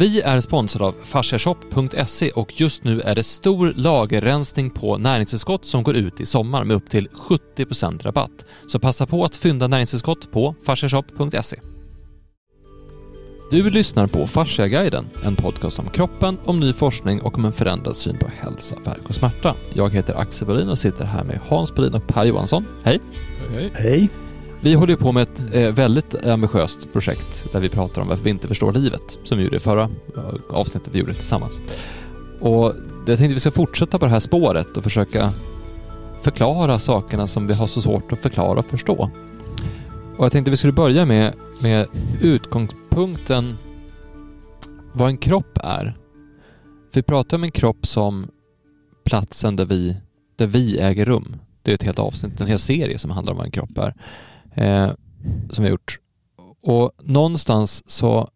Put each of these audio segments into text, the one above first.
Vi är sponsrade av fasciashop.se och just nu är det stor lagerrensning på näringstillskott som går ut i sommar med upp till 70% rabatt. Så passa på att fynda näringstillskott på fasciashop.se. Du lyssnar på Fasciaguiden, en podcast om kroppen, om ny forskning och om en förändrad syn på hälsa, värk och smärta. Jag heter Axel Wallin och sitter här med Hans Bodin och Per Johansson. Hej! Hej. Hej. Vi håller ju på med ett eh, väldigt ambitiöst projekt där vi pratar om varför vi inte förstår livet, som vi gjorde i förra eh, avsnittet vi gjorde tillsammans. Och jag tänkte vi ska fortsätta på det här spåret och försöka förklara sakerna som vi har så svårt att förklara och förstå. Och jag tänkte vi skulle börja med, med utgångspunkten vad en kropp är. Vi pratar om en kropp som platsen där vi, där vi äger rum. Det är ett helt avsnitt, en hel serie som handlar om vad en kropp är eh, som vi har gjort. Och någonstans så,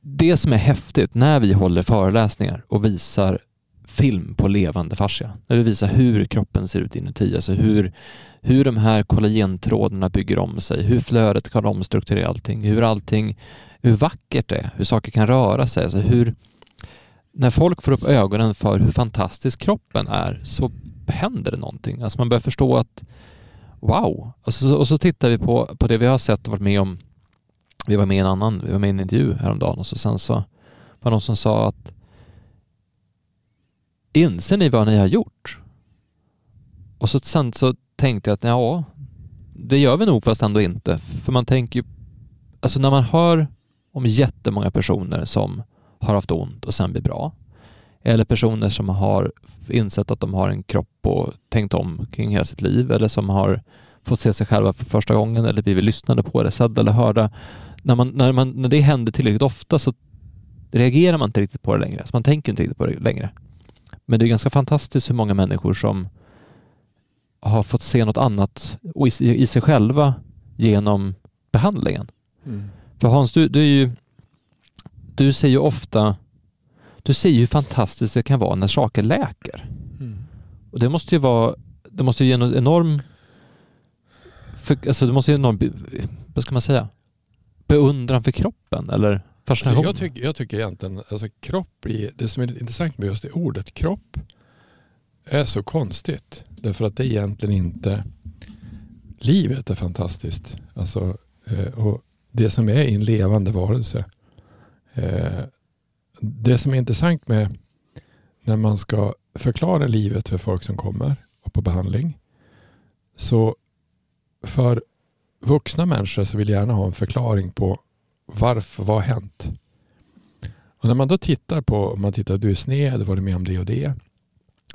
det som är häftigt när vi håller föreläsningar och visar film på levande fascia, när vi visar hur kroppen ser ut inuti, alltså hur, hur de här kollagentrådarna bygger om sig, hur flödet kan omstrukturera allting, hur allting, hur vackert det är, hur saker kan röra sig, alltså hur, när folk får upp ögonen för hur fantastisk kroppen är så händer det någonting. Alltså man börjar förstå att wow. Och så, och så tittar vi på, på det vi har sett och varit med om. Vi var med i en annan, vi var med i en intervju häromdagen och så sen så var det någon som sa att inser ni vad ni har gjort? Och så sen så tänkte jag att ja, det gör vi nog fast ändå inte. För man tänker ju, alltså när man hör om jättemånga personer som har haft ont och sen blir bra. Eller personer som har insett att de har en kropp och tänkt om kring hela sitt liv eller som har fått se sig själva för första gången eller blivit lyssnade på eller sedda eller hörda. När, man, när, man, när det händer tillräckligt ofta så reagerar man inte riktigt på det längre. Så man tänker inte riktigt på det längre. Men det är ganska fantastiskt hur många människor som har fått se något annat i, i sig själva genom behandlingen. Mm. För Hans, du, du, ju, du säger ju ofta du ser ju hur fantastiskt det kan vara när saker läker. Mm. Och det måste ju vara, det måste ju ge en enorm, för, alltså det måste ge en enorm, vad ska man säga, beundran för kroppen eller fascination. Alltså jag, tycker, jag tycker egentligen, alltså kropp, i, det som är intressant med just det ordet kropp är så konstigt. Därför att det är egentligen inte, livet är fantastiskt. Alltså, eh, och det som är en levande varelse eh, det som är intressant med när man ska förklara livet för folk som kommer och på behandling. Så för vuxna människor så vill jag gärna ha en förklaring på varför, vad har hänt? Och när man då tittar på, om man tittar, du är sned, du var med om det och det.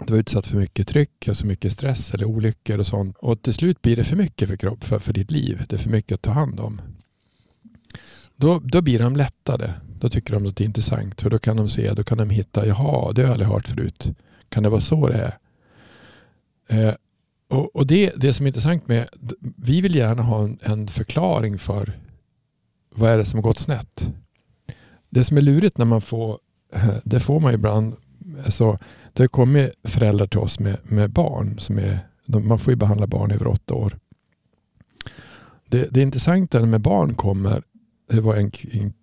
Du var utsatt för mycket tryck, alltså mycket stress eller olyckor och sånt. Och till slut blir det för mycket för kropp, för, för ditt liv. Det är för mycket att ta hand om. Då, då blir de lättade. Då tycker de att det är intressant. För då kan de se, då kan de hitta, jaha, det har jag aldrig hört förut. Kan det vara så det är? Eh, och, och det, det som är intressant med, vi vill gärna ha en, en förklaring för vad är det som har gått snett. Det som är lurigt när man får, det får man ibland, alltså, det har kommit föräldrar till oss med, med barn. Som är, de, man får ju behandla barn över åtta år. Det, det intressanta med barn kommer det var en,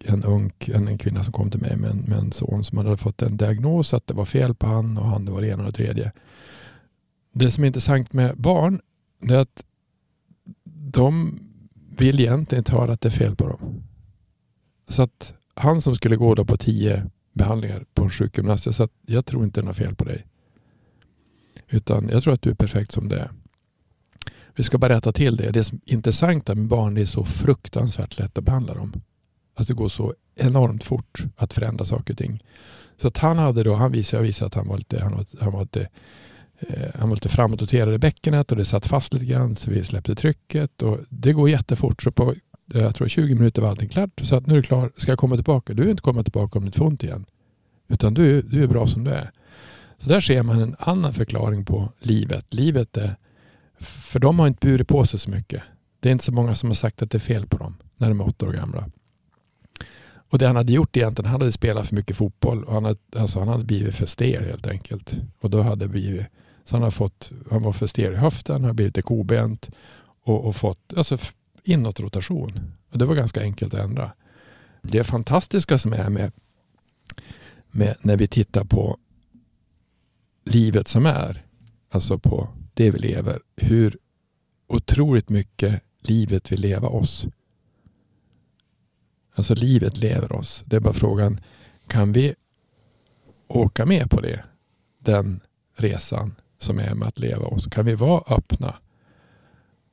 en, ung, en, en kvinna som kom till mig med en, med en son som hade fått en diagnos att det var fel på han och han det var det ena och det tredje. Det som är intressant med barn är att de vill egentligen inte höra att det är fel på dem. Så att han som skulle gå då på tio behandlingar på en sjukgymnast, jag sa att jag tror inte det är något fel på dig. Utan jag tror att du är perfekt som det är. Vi ska bara rätta till det. Det som är intressanta med barn är så fruktansvärt lätt att behandla dem. Alltså det går så enormt fort att förändra saker och ting. Så att han hade då, han visade, jag visade att han var lite, han var, han var lite, eh, han var lite framåtroterad i bäckenet och det satt fast lite grann så vi släppte trycket och det går jättefort. Så på eh, jag tror 20 minuter var allting klart. Så att nu är du klar. Ska jag komma tillbaka? Du vill inte komma tillbaka om du inte får ont igen. Utan du, du är bra som du är. Så där ser man en annan förklaring på livet. Livet är för de har inte burit på sig så mycket. Det är inte så många som har sagt att det är fel på dem när de är åtta år gamla. Och det han hade gjort egentligen, han hade spelat för mycket fotboll och han hade, alltså han hade blivit för stel helt enkelt. Och då hade blivit, så han, har fått, han var för stel i höften, han har blivit kobent och, och fått alltså, inåtrotation. Och det var ganska enkelt att ändra. Det fantastiska som är med med, när vi tittar på livet som är, alltså på det vi lever, hur otroligt mycket livet vill leva oss. Alltså livet lever oss. Det är bara frågan, kan vi åka med på det? Den resan som är med att leva oss. Kan vi vara öppna?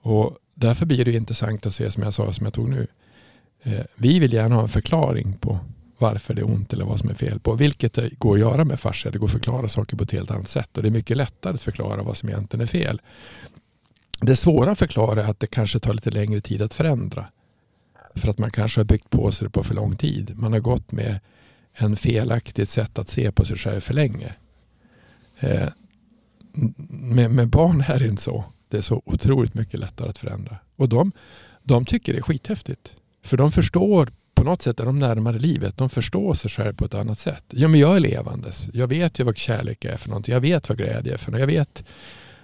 Och Därför blir det intressant att se som jag sa, som jag tog nu. Eh, vi vill gärna ha en förklaring på varför det är ont eller vad som är fel på. Vilket det går att göra med fascia. Det går att förklara saker på ett helt annat sätt. Och det är mycket lättare att förklara vad som egentligen är fel. Det svåra att förklara är att det kanske tar lite längre tid att förändra. För att man kanske har byggt på sig det på för lång tid. Man har gått med en felaktigt sätt att se på sig själv för länge. Eh, med, med barn är det inte så. Det är så otroligt mycket lättare att förändra. Och de, de tycker det är skithäftigt. För de förstår på något sätt är de närmare livet. De förstår sig själv på ett annat sätt. Ja, men jag är levandes. Jag vet ju vad kärlek är för någonting. Jag vet vad glädje är för något. Jag vet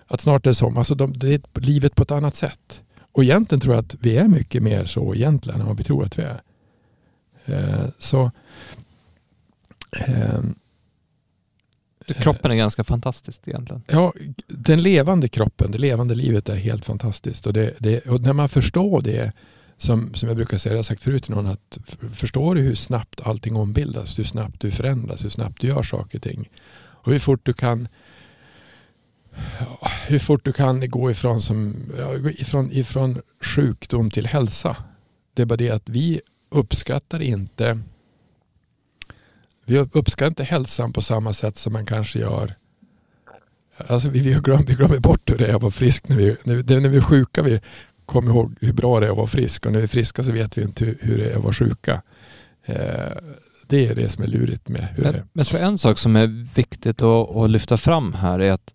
att snart är det sommar. Alltså de, det är livet på ett annat sätt. Och egentligen tror jag att vi är mycket mer så egentligen än vad vi tror att vi är. Eh, så eh, Kroppen är ganska fantastisk egentligen. Ja, den levande kroppen, det levande livet är helt fantastiskt. Och, det, det, och när man förstår det, som, som jag brukar säga, jag har sagt förut till någon, att förstår du hur snabbt allting ombildas, hur snabbt du förändras, hur snabbt du gör saker och ting. Och hur fort du kan hur fort du kan gå ifrån, som, ifrån, ifrån sjukdom till hälsa. Det är bara det att vi uppskattar inte vi uppskattar inte hälsan på samma sätt som man kanske gör Alltså vi, vi, glömmer, vi glömmer bort hur det är att vara frisk. När vi, när vi, när vi är sjuka vi kommer ihåg hur bra det är att vara frisk och när vi är friska så vet vi inte hur, hur det är att vara sjuka. Eh, det är det som är lurigt med hur men, det är. Jag tror en sak som är viktigt att, att lyfta fram här är att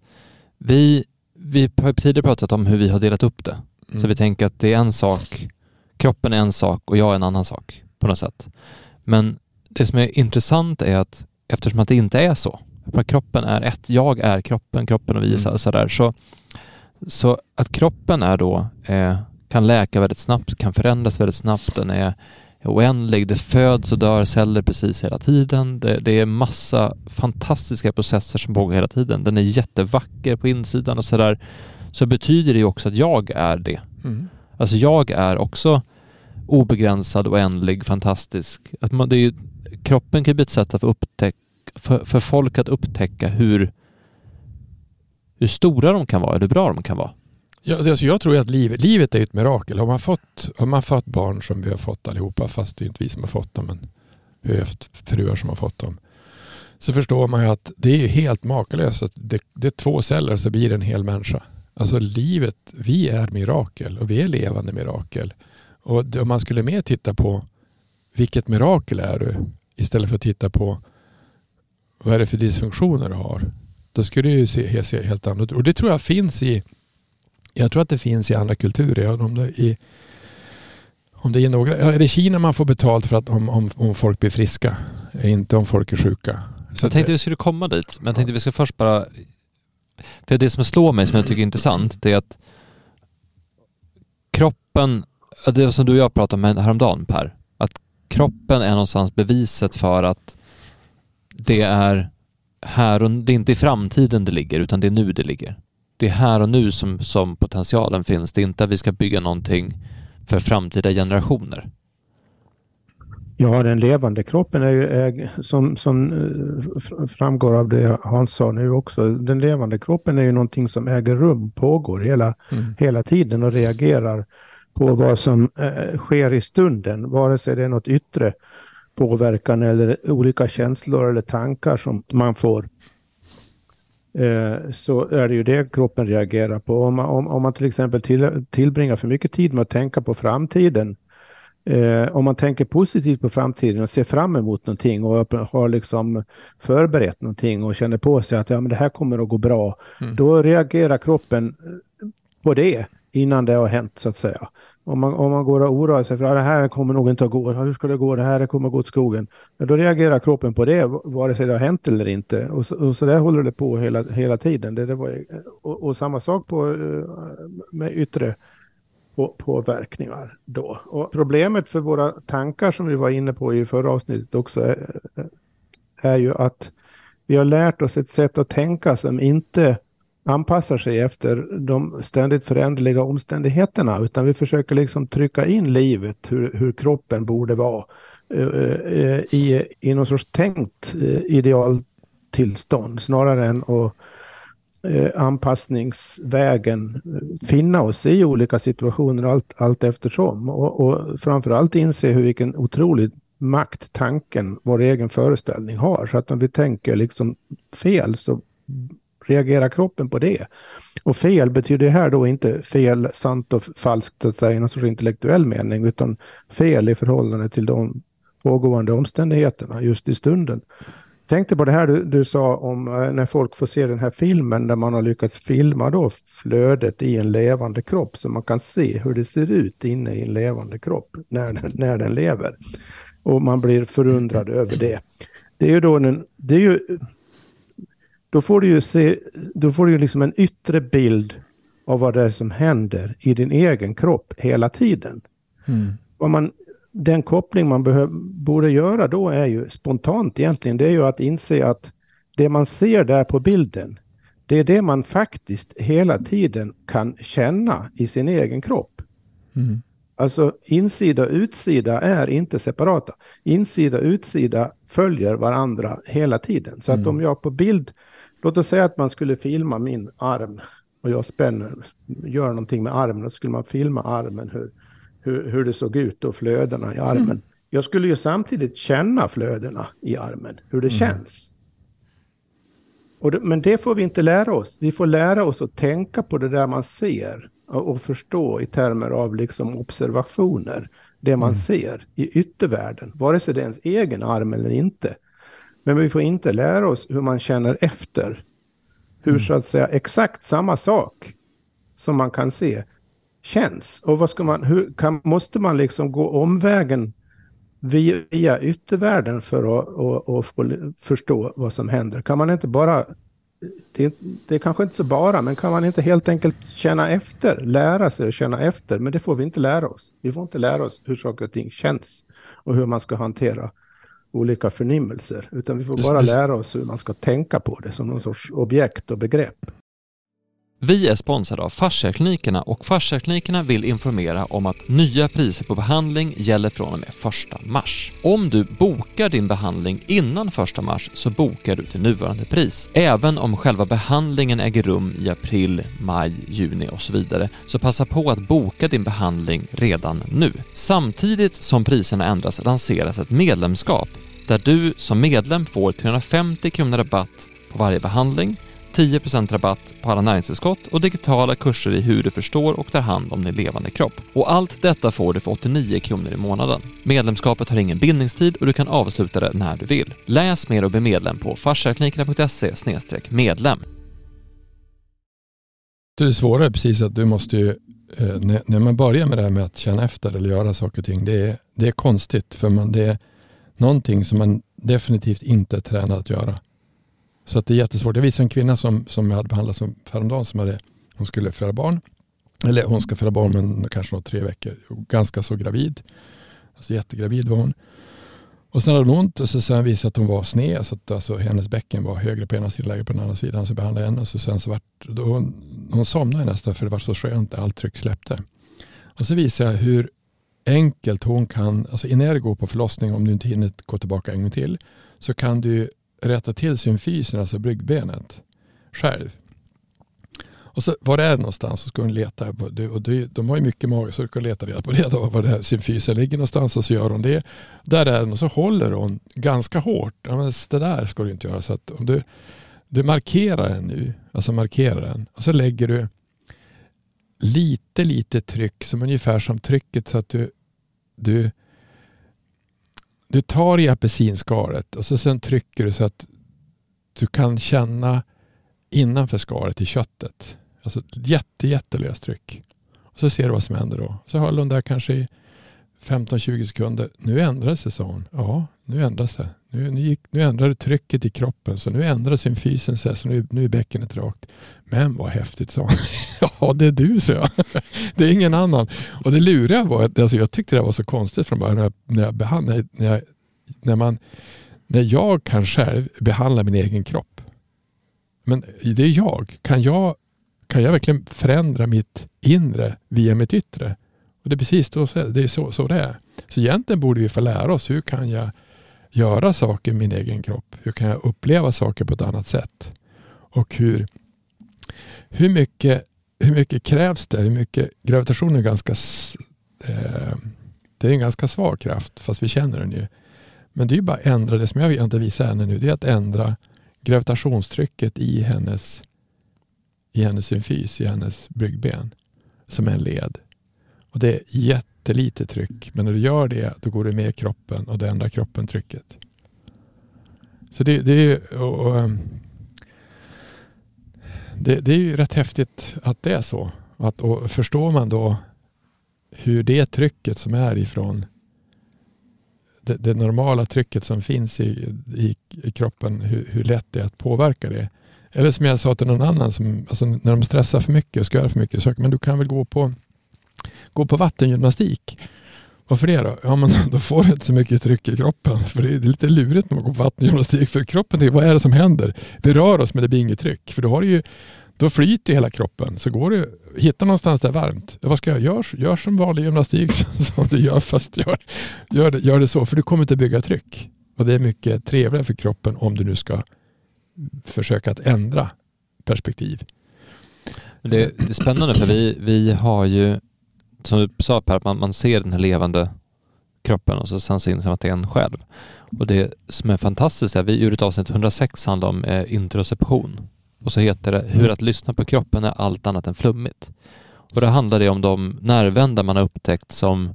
vi, vi har tidigare pratat om hur vi har delat upp det. Mm. Så vi tänker att det är en sak, kroppen är en sak och jag är en annan sak på något sätt. Men det som är intressant är att eftersom att det inte är så, att kroppen är ett, jag är kroppen, kroppen och vi är mm. sådär, så, så att kroppen är då, eh, kan läka väldigt snabbt, kan förändras väldigt snabbt, den är oändlig, det föds och dör celler precis hela tiden, det, det är massa fantastiska processer som pågår hela tiden, den är jättevacker på insidan och sådär, så betyder det ju också att jag är det. Mm. Alltså jag är också obegränsad, oändlig, fantastisk. Att man, det är ju kroppen kan bli ett sätt för, upptäck, för, för folk att upptäcka hur, hur stora de kan vara, hur bra de kan vara. Ja, alltså jag tror att livet, livet är ett mirakel. Har man, fått, har man fått barn som vi har fått allihopa, fast det är inte vi som har fått dem, men vi har haft fruar som har fått dem, så förstår man ju att det är helt makalöst. Att det, det är två celler så blir det en hel människa. Alltså livet, vi är mirakel och vi är levande mirakel. Och om man skulle mer titta på vilket mirakel är du? Istället för att titta på vad är det för dysfunktioner du har. Då skulle det ju se, se helt annorlunda ut. Och det tror jag finns i jag tror att det finns i andra kulturer. Om det, i, om det är, några, är det Kina man får betalt för att om, om, om folk blir friska? Inte om folk är sjuka. Så jag tänkte vi skulle komma dit, men jag tänkte vi ska först bara... För det som slår mig, som jag tycker är intressant, det är att kroppen, det som du och jag pratade om häromdagen Per, kroppen är någonstans beviset för att det är här och det är inte i framtiden det ligger utan det är nu det ligger. Det är här och nu som, som potentialen finns. Det är inte att vi ska bygga någonting för framtida generationer. Ja, den levande kroppen är ju, är, som, som eh, framgår av det Hans sa nu också, den levande kroppen är ju någonting som äger rum, pågår hela, mm. hela tiden och reagerar på vad som eh, sker i stunden, vare sig det är något yttre påverkan eller olika känslor eller tankar som man får. Eh, så är det ju det kroppen reagerar på. Om man, om, om man till exempel till, tillbringar för mycket tid med att tänka på framtiden, eh, om man tänker positivt på framtiden och ser fram emot någonting och har liksom förberett någonting och känner på sig att ja, men det här kommer att gå bra, mm. då reagerar kroppen på det innan det har hänt så att säga. Om man, om man går och oroar sig för att det här kommer nog inte att gå, hur ska det gå, det här kommer att gå åt skogen. Ja, då reagerar kroppen på det, vare sig det har hänt eller inte. Och så, och så där håller det på hela, hela tiden. Det, det var, och, och, samma sak på, eh, med yttre på, påverkningar då. Och problemet för våra tankar som vi var inne på i förra avsnittet också är, är ju att vi har lärt oss ett sätt att tänka som inte anpassar sig efter de ständigt föränderliga omständigheterna, utan vi försöker liksom trycka in livet, hur, hur kroppen borde vara, eh, eh, i, i någon sorts tänkt eh, idealtillstånd, snarare än att anpassningsvägen finna oss i olika situationer allt, allt eftersom. Och, och framförallt inse hur vilken otrolig makt tanken, vår egen föreställning har. Så att om vi tänker liksom fel så reagerar kroppen på det. Och fel betyder här då inte fel, sant och falskt så att säga i någon sorts intellektuell mening, utan fel i förhållande till de pågående omständigheterna just i stunden. Tänkte på det här du, du, sa om eh, när folk får se den här filmen där man har lyckats filma då flödet i en levande kropp så man kan se hur det ser ut inne i en levande kropp när, när den lever. Och man blir förundrad över det. Det är ju då en, det är ju då får du ju se, då får du ju liksom en yttre bild av vad det är som händer i din egen kropp hela tiden. Mm. Vad man, den koppling man behöv, borde göra då är ju spontant egentligen, det är ju att inse att det man ser där på bilden, det är det man faktiskt hela tiden kan känna i sin egen kropp. Mm. Alltså insida och utsida är inte separata. Insida och utsida följer varandra hela tiden. Så mm. att om jag på bild Låt oss säga att man skulle filma min arm och jag spänner, gör någonting med armen. Då skulle man filma armen, hur, hur, hur det såg ut och flödena i armen. Mm. Jag skulle ju samtidigt känna flödena i armen, hur det mm. känns. Det, men det får vi inte lära oss. Vi får lära oss att tänka på det där man ser och, och förstå i termer av liksom observationer. Det man mm. ser i yttervärlden, vare sig det är ens egen arm eller inte. Men vi får inte lära oss hur man känner efter. Hur mm. så att säga exakt samma sak som man kan se känns. Och vad ska man, hur kan, måste man liksom gå omvägen via, yttervärlden för att och få förstå vad som händer? Kan man inte bara, det, det är kanske inte så bara, men kan man inte helt enkelt känna efter, lära sig att känna efter? Men det får vi inte lära oss. Vi får inte lära oss hur saker och ting känns och hur man ska hantera olika förnimmelser, utan vi får bara lära oss hur man ska tänka på det som någon sorts objekt och begrepp. Vi är sponsrade av Fasciaklinikerna och Fasciaklinikerna vill informera om att nya priser på behandling gäller från och med 1 mars. Om du bokar din behandling innan 1 mars så bokar du till nuvarande pris. Även om själva behandlingen äger rum i april, maj, juni och så vidare, så passa på att boka din behandling redan nu. Samtidigt som priserna ändras lanseras ett medlemskap där du som medlem får 350 kronor rabatt på varje behandling 10% rabatt på alla näringstillskott och digitala kurser i hur du förstår och tar hand om din levande kropp. Och allt detta får du för 89 kronor i månaden. Medlemskapet har ingen bindningstid och du kan avsluta det när du vill. Läs mer och bli medlem på fasciaklinikerna.se medlem. Det svåra är precis att du måste ju, eh, när man börjar med det här med att känna efter eller göra saker och ting, det är, det är konstigt för man, det är någonting som man definitivt inte är tränad att göra. Så att det är jättesvårt. Jag visade en kvinna som, som jag hade behandlat som häromdagen som hade, hon skulle föda barn. Eller hon ska föda barn men kanske något tre veckor. Ganska så gravid. Alltså jättegravid var hon. Och sen hade hon ont och så sen visade att hon var sned. Så att alltså, hennes bäcken var högre på ena sidan lägre på den andra sidan. Så behandlade jag henne. Så sen så vart, då hon, hon somnade nästan för det var så skönt. Allt tryck släppte. Och så visade jag hur enkelt hon kan, alltså innan du går på förlossning, om du inte hinner gå tillbaka en gång till, så kan du rätta till symfysen, alltså bryggbenet, själv. Och så var det är någonstans så ska hon leta. Och de har ju mycket mage så du leta reda på det då, var det här symfysen ligger någonstans och så gör hon det. Där är den och så håller hon ganska hårt. Ja, men det där ska du inte göra. Så att om du, du markerar den nu, alltså markerar den och så lägger du lite, lite tryck som ungefär som trycket så att du, du du tar i apelsinskalet och så sen trycker du så att du kan känna innanför skalet i köttet. Alltså jätte, jättelöst tryck. Och så ser du vad som händer då. Så håller hon där kanske i 15-20 sekunder. Nu ändrar sig, sa hon. Ja, nu ändras det. Nu, nu, gick, nu ändrade trycket i kroppen så nu ändrar symfysen sig så nu, nu är bäckenet rakt. Men vad häftigt, sa hon. ja, det är du, sa jag. det är ingen annan. Och det luriga var att alltså, jag tyckte det var så konstigt från början när jag, när jag behandlade, när, jag, när man när jag kan själv behandla min egen kropp. Men det är jag. Kan jag, kan jag verkligen förändra mitt inre via mitt yttre? Och Det är precis då, det är så, så det är. Så egentligen borde vi få lära oss hur kan jag göra saker i min egen kropp? Hur kan jag uppleva saker på ett annat sätt? Och hur, hur, mycket, hur mycket krävs det? Hur mycket, gravitation är ganska eh, det är en ganska svag kraft, fast vi känner den ju. Men det är ju bara att ändra, det som jag inte visar henne nu, det är att ändra gravitationstrycket i hennes, i hennes symfys, i hennes byggben, som är en led. Och det är jättelite tryck, men när du gör det, då går du med kroppen och det ändrar kroppen trycket. Så det, det är och, och, ehm, det, det, är ju rätt häftigt att det är så. Att, och förstår man då hur det trycket som är ifrån det, det normala trycket som finns i, i, i kroppen, hur, hur, lätt det är att påverka det. Eller som jag sa till någon annan, som, alltså när de stressar för mycket och ska göra för mycket saker, men du kan väl gå på, gå på vattengymnastik. Varför det då? Ja, men då får du inte så mycket tryck i kroppen. För det är lite lurigt när man går på vattengymnastik. För kroppen, tänker, vad är det som händer? Vi rör oss men det blir inget tryck. För då, har du ju, då flyter hela kroppen. Så går du, hitta någonstans där varmt. Vad ska jag göra? Gör, gör som vanlig gymnastik som du gör fast gör, gör, det, gör det så. För du kommer inte bygga tryck. Och det är mycket trevligare för kroppen om du nu ska försöka att ändra perspektiv. Det, det är spännande för vi, vi har ju som du sa Per, att man, man ser den här levande kroppen och så sen så inser man att det är en själv. Och det som är fantastiskt är att vi ur ett avsnitt 106 handlar om eh, interoception. Och så heter det Hur att lyssna på kroppen är allt annat än flummigt. Och då handlar det om de nervändar man har upptäckt som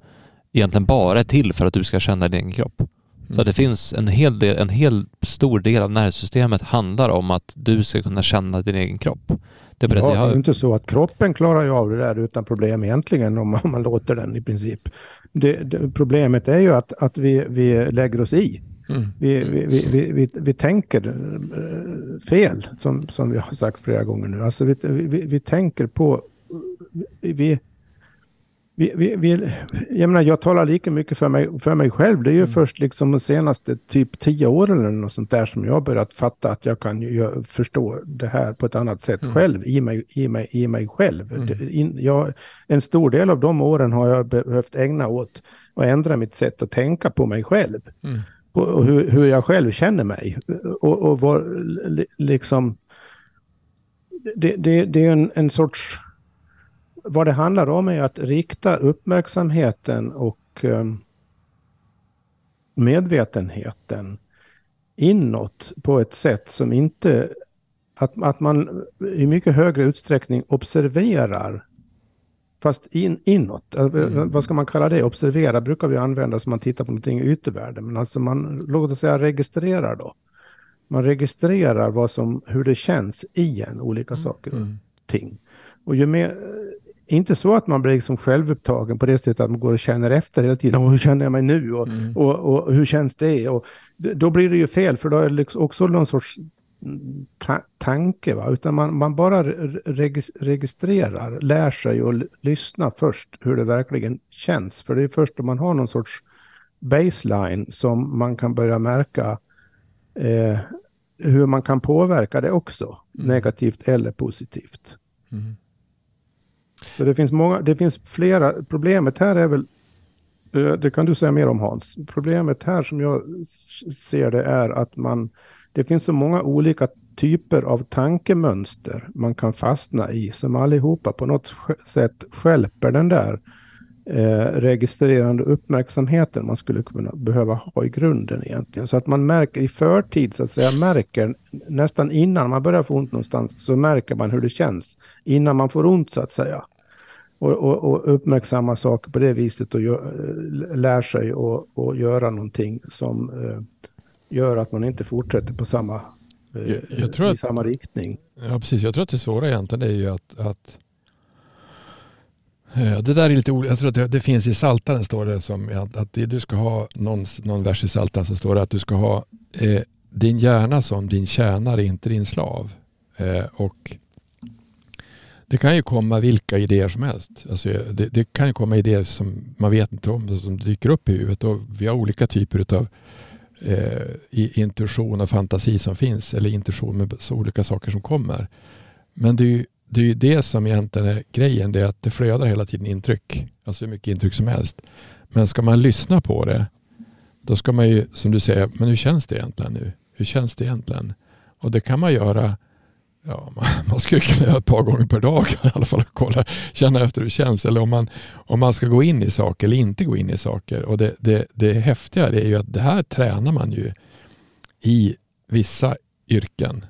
egentligen bara är till för att du ska känna din egen kropp. Mm. Så det finns en hel, del, en hel stor del av nervsystemet handlar om att du ska kunna känna din egen kropp. Det ja, det är inte så att kroppen klarar ju av det där utan problem egentligen om man låter den i princip. Det, det, problemet är ju att, att vi, vi lägger oss i. Mm. Vi, vi, vi, vi, vi, tänker eh, fel, som, som vi har sagt flera gånger nu. Alltså vi, vi, vi tänker på... Vi, vi, vi, vi, jag, menar, jag talar lika mycket för mig, för mig själv. Det är ju mm. först liksom de senaste typ tio åren eller något sånt där som jag börjat fatta att jag kan ju, förstå det här på ett annat sätt mm. själv, i mig, i mig, i mig själv. Mm. In, jag, en stor del av de åren har jag behövt ägna åt att ändra mitt sätt att tänka på mig själv. Mm. På hur, hur jag själv känner mig. Och, och var, liksom... Det, det, det är en, en sorts vad det handlar om är att rikta uppmärksamheten och ehm, medvetenheten inåt på ett sätt som inte... Att, att man i mycket högre utsträckning observerar Fast in, inåt, mm. vad ska man kalla det? Observera brukar vi använda som man tittar på någonting i yttervärlden. Men alltså man, låt oss säga registrerar då. Man registrerar vad som, hur det känns i en, olika mm. saker och mm. ting. Och ju mer, inte så att man blir liksom självupptagen på det sättet att man går och känner efter hela tiden. Och hur känner jag mig nu? Och, mm. och, och, hur känns det? Och då blir det ju fel, för då är det liksom också någon sorts ta tanke. Va? Utan man, man bara registrerar, lär sig och lyssna först hur det verkligen känns. För det är först om man har någon sorts baseline som man kan börja märka eh, hur man kan påverka det också, mm. negativt eller positivt. Mm. Så det finns, många, det finns flera. Problemet här är väl, det kan du säga mer om Hans. Problemet här som jag ser det är att man, det finns så många olika typer av tankemönster man kan fastna i som allihopa på något sätt skälper den där eh, registrerande uppmärksamheten man skulle kunna behöva ha i grunden egentligen. Så att man märker i förtid, så att säga, märker nästan innan man börjar få ont någonstans, så märker man hur det känns innan man får ont så att säga. Och, och, och uppmärksamma saker på det viset och gör, lär sig att göra någonting som eh, gör att man inte fortsätter på samma, eh, jag, jag i att, samma riktning. Ja, precis. Jag tror att det svåra egentligen är ju att, att Eh, det där är lite olika. Jag tror att det, det, finns i Saltaren står det som att, att du ska ha någon, någon vers i Saltaren som står det att du ska ha eh, din hjärna som din tjänare, inte din slav. Eh, och det kan ju komma vilka idéer som helst. Alltså det, det, kan ju komma idéer som man vet inte om, som dyker upp i huvudet. Och vi har olika typer av eh, intuition och fantasi som finns eller intuition med så olika saker som kommer. Men det är ju det, är ju det som egentligen är grejen, det är att det flödar hela tiden intryck. Alltså hur mycket intryck som helst. Men ska man lyssna på det, då ska man ju som du säger, men hur känns det egentligen nu? Hur känns det egentligen? Och det kan man göra Ja, man, man skulle kunna göra ett par gånger per dag i alla fall. Kolla, känna efter hur det känns. Eller om man, om man ska gå in i saker eller inte gå in i saker. Och det, det, det häftiga är ju att det här tränar man ju i vissa yrken.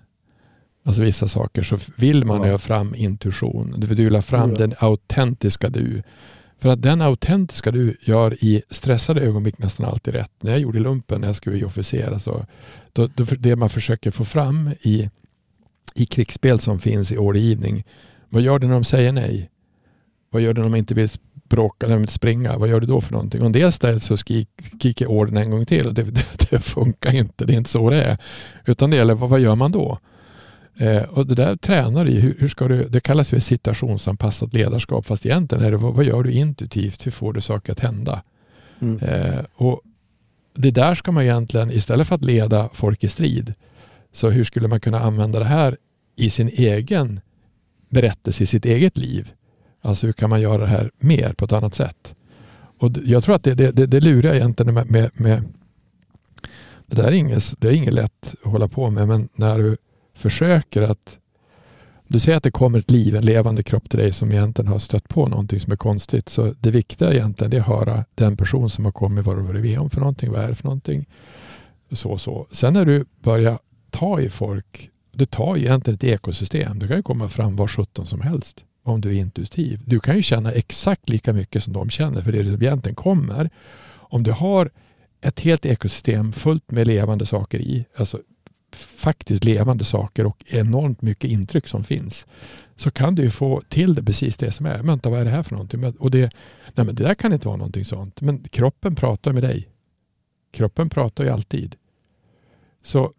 Alltså vissa saker så vill man ja. ha fram intuition. Du vill ha fram ja. den autentiska du. För att den autentiska du gör i stressade ögonblick nästan alltid rätt. När jag gjorde lumpen när jag skulle officera så då, då, det man försöker få fram i i krigsspel som finns i ordergivning. Vad gör du när de säger nej? Vad gör du när de inte vill bråka, när de vill springa? Vad gör du då för någonting? Och en del ställen så skriker ordern en gång till. Det, det, det, funkar inte, det är inte så det är. Utan det gäller, vad, vad gör man då? Eh, och det där tränar i, hur, hur, ska du, det kallas för situationsanpassat ledarskap, fast egentligen är det, vad, vad gör du intuitivt? Hur får du saker att hända? Mm. Eh, och det där ska man egentligen, istället för att leda folk i strid, så hur skulle man kunna använda det här i sin egen berättelse, i sitt eget liv? Alltså hur kan man göra det här mer på ett annat sätt? Och jag tror att det, det, det, det lurar egentligen med, med, med det där är inget, det är inget lätt att hålla på med, men när du försöker att du säger att det kommer ett liv, en levande kropp till dig som egentligen har stött på någonting som är konstigt. Så det viktiga egentligen är att höra den person som har kommit, vad du varit med om för någonting, vad är det för någonting? Så, så. Sen när du börjar ta i folk, du tar egentligen ett ekosystem. Du kan ju komma fram var sjutton som helst om du är intuitiv. Du kan ju känna exakt lika mycket som de känner för det som egentligen kommer. Om du har ett helt ekosystem fullt med levande saker i, alltså faktiskt levande saker och enormt mycket intryck som finns, så kan du ju få till det precis det som är. Vänta, vad är det här för någonting? Och det, nej men det där kan inte vara någonting sånt. Men kroppen pratar med dig. Kroppen pratar ju alltid. Så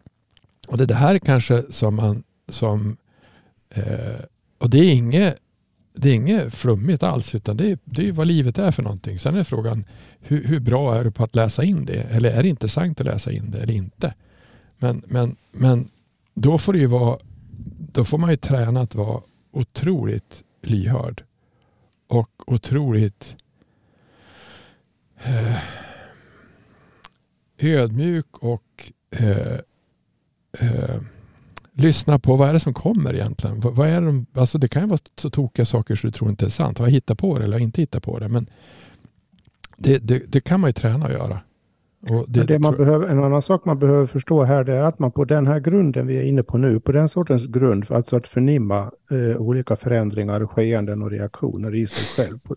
och det är det här kanske som man som eh, och det är inget det är inget flummigt alls utan det är, det är vad livet är för någonting. Sen är frågan hur, hur, bra är du på att läsa in det? Eller är det intressant att läsa in det eller inte? Men, men, men då får det ju vara då får man ju träna att vara otroligt lyhörd och otroligt eh, ödmjuk och eh, eh, lyssna på vad är det som kommer egentligen? Vad, vad är de, alltså det kan ju vara så tokiga saker så du tror inte är sant. Har jag hittat på det eller har jag inte hittat på det? Men det, det, det kan man ju träna att göra. Det, det man behöver, en annan sak man behöver förstå här det är att man på den här grunden vi är inne på nu, på den sortens grund, alltså att förnimma eh, olika förändringar, skeenden och reaktioner i sig själv. På,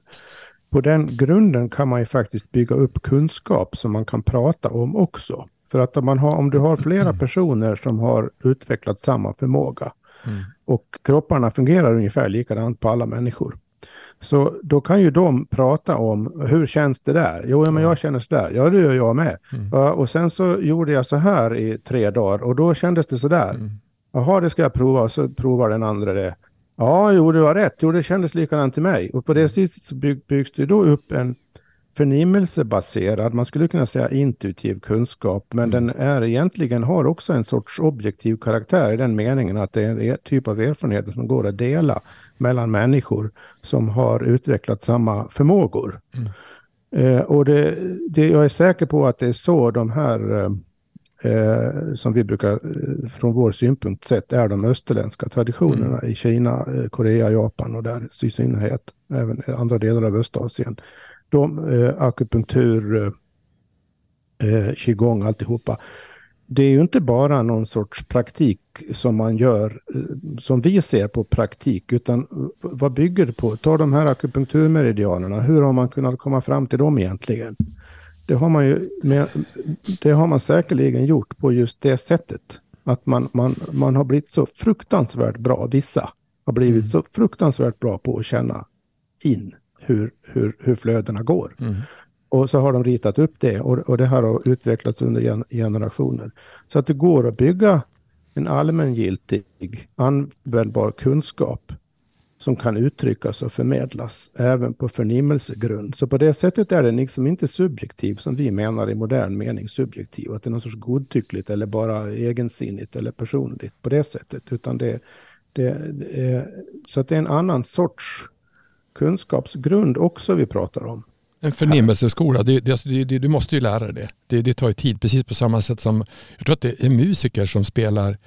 på den grunden kan man ju faktiskt bygga upp kunskap som man kan prata om också. För att om, man har, om du har flera mm. personer som har utvecklat samma förmåga mm. och kropparna fungerar ungefär likadant på alla människor. Så då kan ju de prata om hur känns det där? Jo, men jag känner så där. Ja, det gör jag med. Mm. Uh, och sen så gjorde jag så här i tre dagar och då kändes det så där. Mm. Jaha, det ska jag prova. Och så provar den andra det. Ja, jo, du har rätt. Jo, det kändes likadant till mig. Och på det sättet mm. så bygg, byggs det då upp en förnimmelsebaserad, man skulle kunna säga intuitiv kunskap, men mm. den är egentligen har också en sorts objektiv karaktär i den meningen att det är en typ av erfarenheter som går att dela mellan människor som har utvecklat samma förmågor. Mm. Eh, och det, det, jag är säker på att det är så de här eh, eh som vi brukar eh, från vår synpunkt sett är de österländska traditionerna mm. i Kina, eh, Korea, Japan och där i synnerhet även andra delar av Östasien de, eh, akupunktur, eh, eh, qigong, alltihopa. Det är ju inte bara någon sorts praktik som man gör, eh, som vi ser på praktik, utan vad bygger det på? Ta de här akupunkturmeridianerna, hur har man kunnat komma fram till dem egentligen? Det har man ju det har man säkerligen gjort på just det sättet. Att man, man, man har blivit så fruktansvärt bra, vissa har blivit mm. så fruktansvärt bra på att känna in hur, hur, hur flödena går. Mm. Och så har de ritat upp det och, och det här har utvecklats under gen, generationer. Så att det går att bygga en allmängiltig, användbar kunskap som kan uttryckas och förmedlas även på förnimmelsegrund. Så på det sättet är det liksom inte subjektiv som vi menar i modern mening subjektiv, att det är något sorts godtyckligt eller bara egensinnigt eller personligt på det sättet, utan det, det, det så att det är en annan sorts kunskapsgrund också vi pratar om. En förnimmelseskola, det, det, det, du måste ju lära dig det. det. Tar ju tid, precis på samma sätt som, jag tror att det är musiker som spelar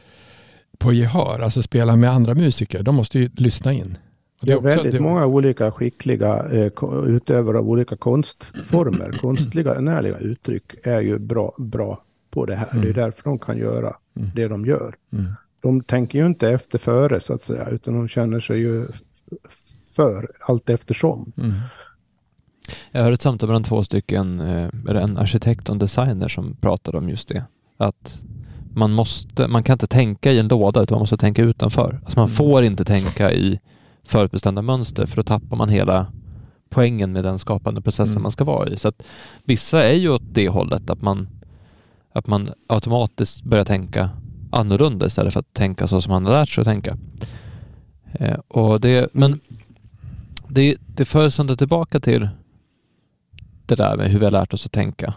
på gehör, alltså spelar med andra musiker. De måste ju lyssna in. det är, väldigt det... många olika skickliga eh, utövare av olika konstformer, konstliga, närliga uttryck är ju bra, bra på det här. Mm. Det är därför de kan göra mm. det de gör. Mm. De tänker ju inte efter före så att säga, utan de känner sig ju för allt eftersom. Mm. Jag hörde ett samtal mellan två stycken, eh, eller en arkitekt och en designer som pratade om just det. Att man måste, man kan inte tänka i en låda utan man måste tänka utanför. Alltså man mm. får inte tänka i förutbestämda mönster för då tappar man hela poängen med den skapande processen mm. man ska vara i. Så att vissa är ju åt det hållet att man, att man automatiskt börjar tänka annorlunda istället för att tänka så som man har lärt sig att tänka. Eh, och det, men det, det för ändå tillbaka till det där med hur vi har lärt oss att tänka.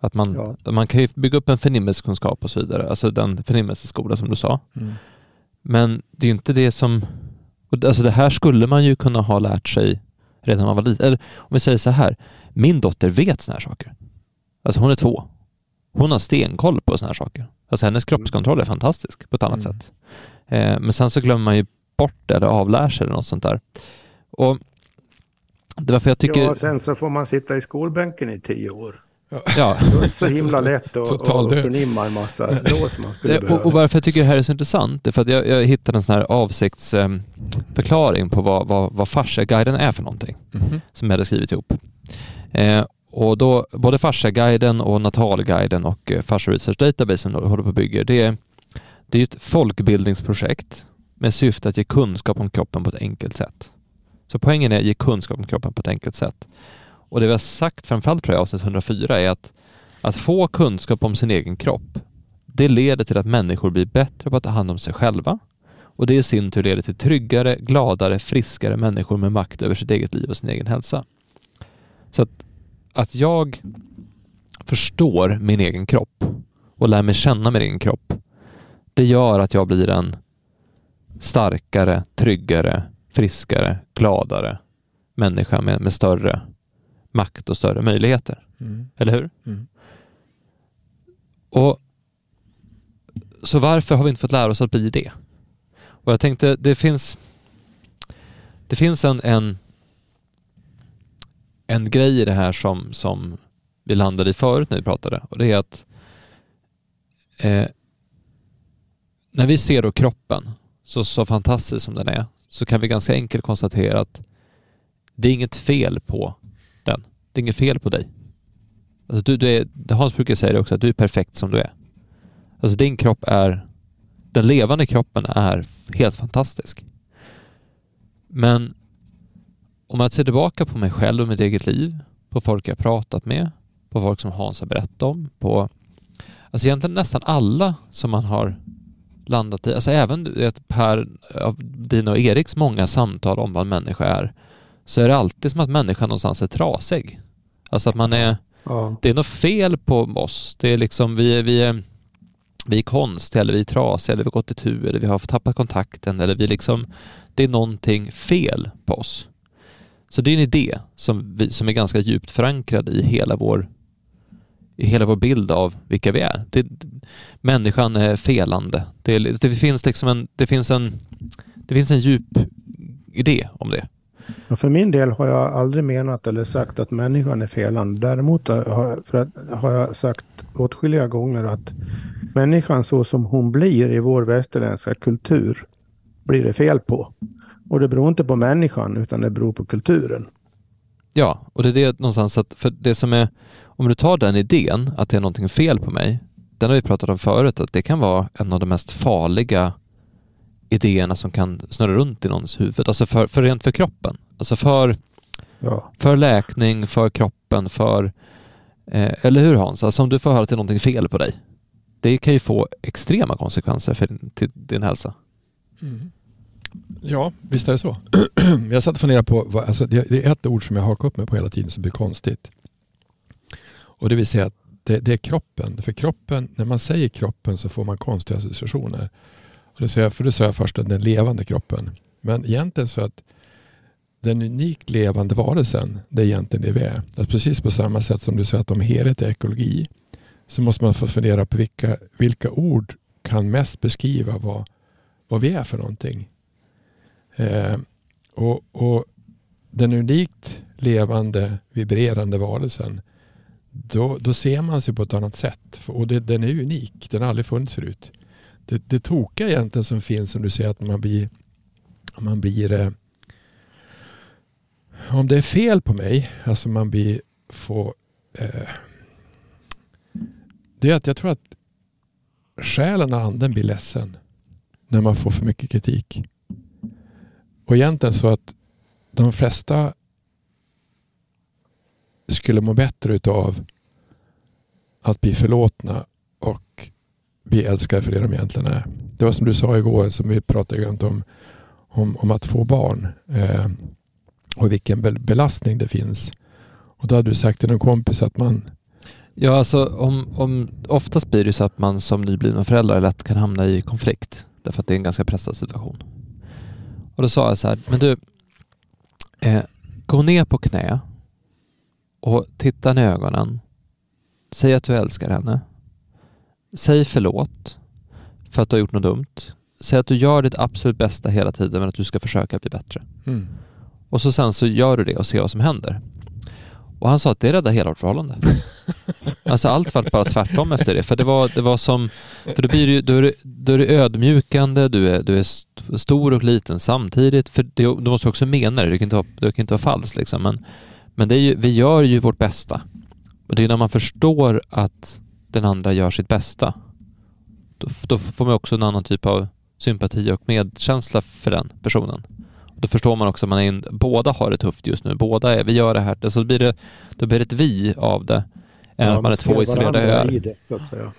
Att man, ja. man kan ju bygga upp en förnimmelsekunskap och så vidare, alltså den förnimmelseskola som du sa. Mm. Men det är inte det som, alltså det här skulle man ju kunna ha lärt sig redan när man var liten. Eller om vi säger så här, min dotter vet såna här saker. Alltså hon är två. Hon har stenkoll på såna här saker. Alltså hennes kroppskontroll är fantastisk på ett annat mm. sätt. Eh, men sen så glömmer man ju bort det eller avlär sig eller något sånt där. Och det var för jag tycker... Ja, sen så får man sitta i skolbänken i tio år. Ja. Det är inte så himla lätt att, att förnimma en massa lås man skulle och, och varför jag tycker det här är så intressant är för att jag, jag hittade en sån här avsiktsförklaring um, på vad, vad, vad Fascia-guiden är för någonting. Mm -hmm. Som jag hade skrivit ihop. Eh, och då, både Fascia-guiden och Natalguiden och eh, Fascia Research Database som håller på att bygga, det är, det är ett folkbildningsprojekt med syfte att ge kunskap om kroppen på ett enkelt sätt. Så poängen är att ge kunskap om kroppen på ett enkelt sätt. Och det vi har sagt, framförallt tror jag avsnitt 104, är att att få kunskap om sin egen kropp, det leder till att människor blir bättre på att ta hand om sig själva och det i sin tur leder till tryggare, gladare, friskare människor med makt över sitt eget liv och sin egen hälsa. Så att, att jag förstår min egen kropp och lär mig känna min egen kropp, det gör att jag blir en starkare, tryggare, friskare, gladare människa med, med större makt och större möjligheter. Mm. Eller hur? Mm. Och Så varför har vi inte fått lära oss att bli det? Och jag tänkte, det finns det finns en, en, en grej i det här som, som vi landade i förut när vi pratade och det är att eh, när vi ser då kroppen så, så fantastisk som den är så kan vi ganska enkelt konstatera att det är inget fel på den. Det är inget fel på dig. Alltså du, du är, Hans brukar säga det också, att du är perfekt som du är. Alltså din kropp är, den levande kroppen är helt fantastisk. Men om jag ser tillbaka på mig själv och mitt eget liv, på folk jag pratat med, på folk som Hans har berättat om, på alltså egentligen nästan alla som man har landat i, alltså även vet, Per, av dina och Eriks många samtal om vad en människa är, så är det alltid som att människan någonstans är trasig. Alltså att man är, ja. det är något fel på oss. Det är liksom, vi är, vi är, vi är konstiga eller vi är trasiga eller vi har gått i tur eller vi har tappat kontakten eller vi liksom, det är någonting fel på oss. Så det är en idé som, vi, som är ganska djupt förankrad i hela vår i hela vår bild av vilka vi är. Det, människan är felande. Det, det, finns liksom en, det, finns en, det finns en djup idé om det. för min del har jag aldrig menat eller sagt att människan är felande. Däremot har, för att, har jag sagt åtskilliga gånger att människan så som hon blir i vår västerländska kultur blir det fel på. Och det beror inte på människan utan det beror på kulturen. Ja, och det är det någonstans att, för det som är, om du tar den idén att det är någonting fel på mig, den har vi pratat om förut, att det kan vara en av de mest farliga idéerna som kan snurra runt i någons huvud, alltså för, för rent för kroppen, alltså för, ja. för läkning, för kroppen, för, eh, eller hur Hans? Alltså om du får höra att det är någonting fel på dig, det kan ju få extrema konsekvenser för din, till din hälsa. Mm. Ja, visst är det så. jag satt och funderade på, vad, alltså det, det, är ett ord som jag hakar upp mig på hela tiden som blir konstigt. Och det vill säga att det, det, är kroppen. För kroppen, när man säger kroppen så får man konstiga associationer. Och det säger, för det sa jag först den levande kroppen. Men egentligen så att den unikt levande varelsen, det är egentligen det vi är. Att precis på samma sätt som du säger att om helhet är ekologi, så måste man få fundera på vilka, vilka ord kan mest beskriva vad, vad vi är för någonting. Eh, och, och den unikt levande, vibrerande varelsen, då, då ser man sig på ett annat sätt. Och det, den är unik, den har aldrig funnits förut. Det, det tokiga egentligen som finns, som du säger, att man blir, man blir eh, om det är fel på mig, alltså man blir, får, eh, det är att jag tror att själen och anden blir ledsen när man får för mycket kritik. Och egentligen så att de flesta skulle må bättre utav att bli förlåtna och bli älskade för det de egentligen är. Det var som du sa igår, som vi pratade om, om, om att få barn. Eh, och vilken belastning det finns. Och då hade du sagt till en kompis att man Ja, alltså om, om, oftast blir det så att man som nyblivna föräldrar lätt kan hamna i konflikt därför att det är en ganska pressad situation. Och då sa jag så här, men du, eh, gå ner på knä och titta henne i ögonen. Säg att du älskar henne. Säg förlåt för att du har gjort något dumt. Säg att du gör ditt absolut bästa hela tiden men att du ska försöka bli bättre. Mm. Och så sen så gör du det och ser vad som händer. Och han sa att det räddade hela vårt förhållande. alltså allt var bara tvärtom efter det. För det var, det var som, för då blir du, då är du, då är du ödmjukande, du är, du är stor och liten samtidigt. För det, du måste också mena det, du kan inte vara, du kan inte vara falsk liksom. Men, men det är ju, vi gör ju vårt bästa. Och det är när man förstår att den andra gör sitt bästa. Då, då får man också en annan typ av sympati och medkänsla för den personen. Då förstår man också att man är in, båda har det tufft just nu. Båda är, vi gör det här. Så blir det, då blir det ett vi av det. Än ja, att man är två isolerade öar.